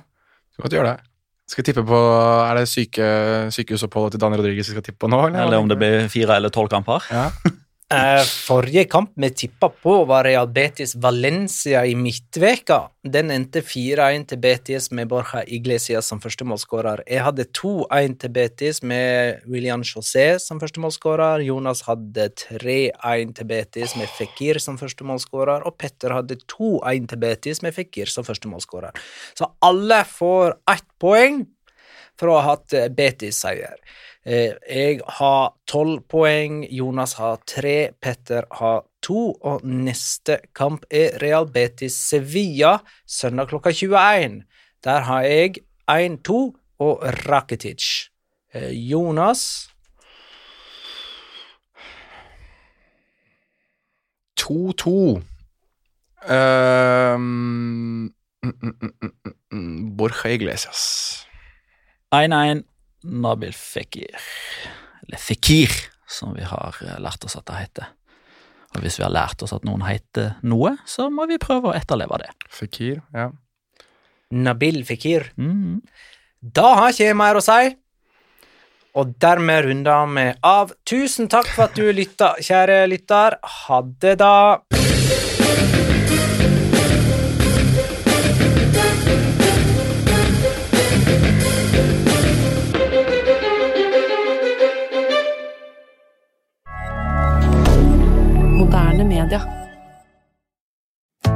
Skal godt gjøre det. Skal vi tippe på Er det syke, sykehusoppholdet til Dan Rodriguez vi skal tippe på nå? Eller, Eller om det blir fire eller tolv kamper. Ja. Eh, forrige kamp vi tippa på, var Real Betis Valencia i midtveka. Den endte 4-1 til Betis med Borja Iglesias som førstemålsskårer. Jeg hadde 2-1 til Betis med William José som førstemålsskårer. Jonas hadde 3-1 til Betis med Fikir som førstemålsskårer. Og Petter hadde 2-1 til Betis med Fikir som førstemålsskårer. Så alle får ett poeng for å ha hatt Betis-seier. Eh, Jeg har tolv poeng, Jonas har tre, Petter har to, og neste kamp er Real Betis Sevilla søndag klokka 21. Der har jeg 1-2 og Rakitic. Eh, Jonas 2-2. Um, mm, mm, mm, mm, mm, Borja Iglesias. 1-1 Nabil Fekir. Eller Fikir, som vi har eh, lært oss at det heter. Og hvis vi har lært oss at noen heter noe, så må vi prøve å etterleve det. Fikir, ja. Nabil Fikir. Mm. Da har ikke jeg mer å si. Og dermed runder vi av. Tusen takk for at du lytta, kjære lytter. Ha det, da.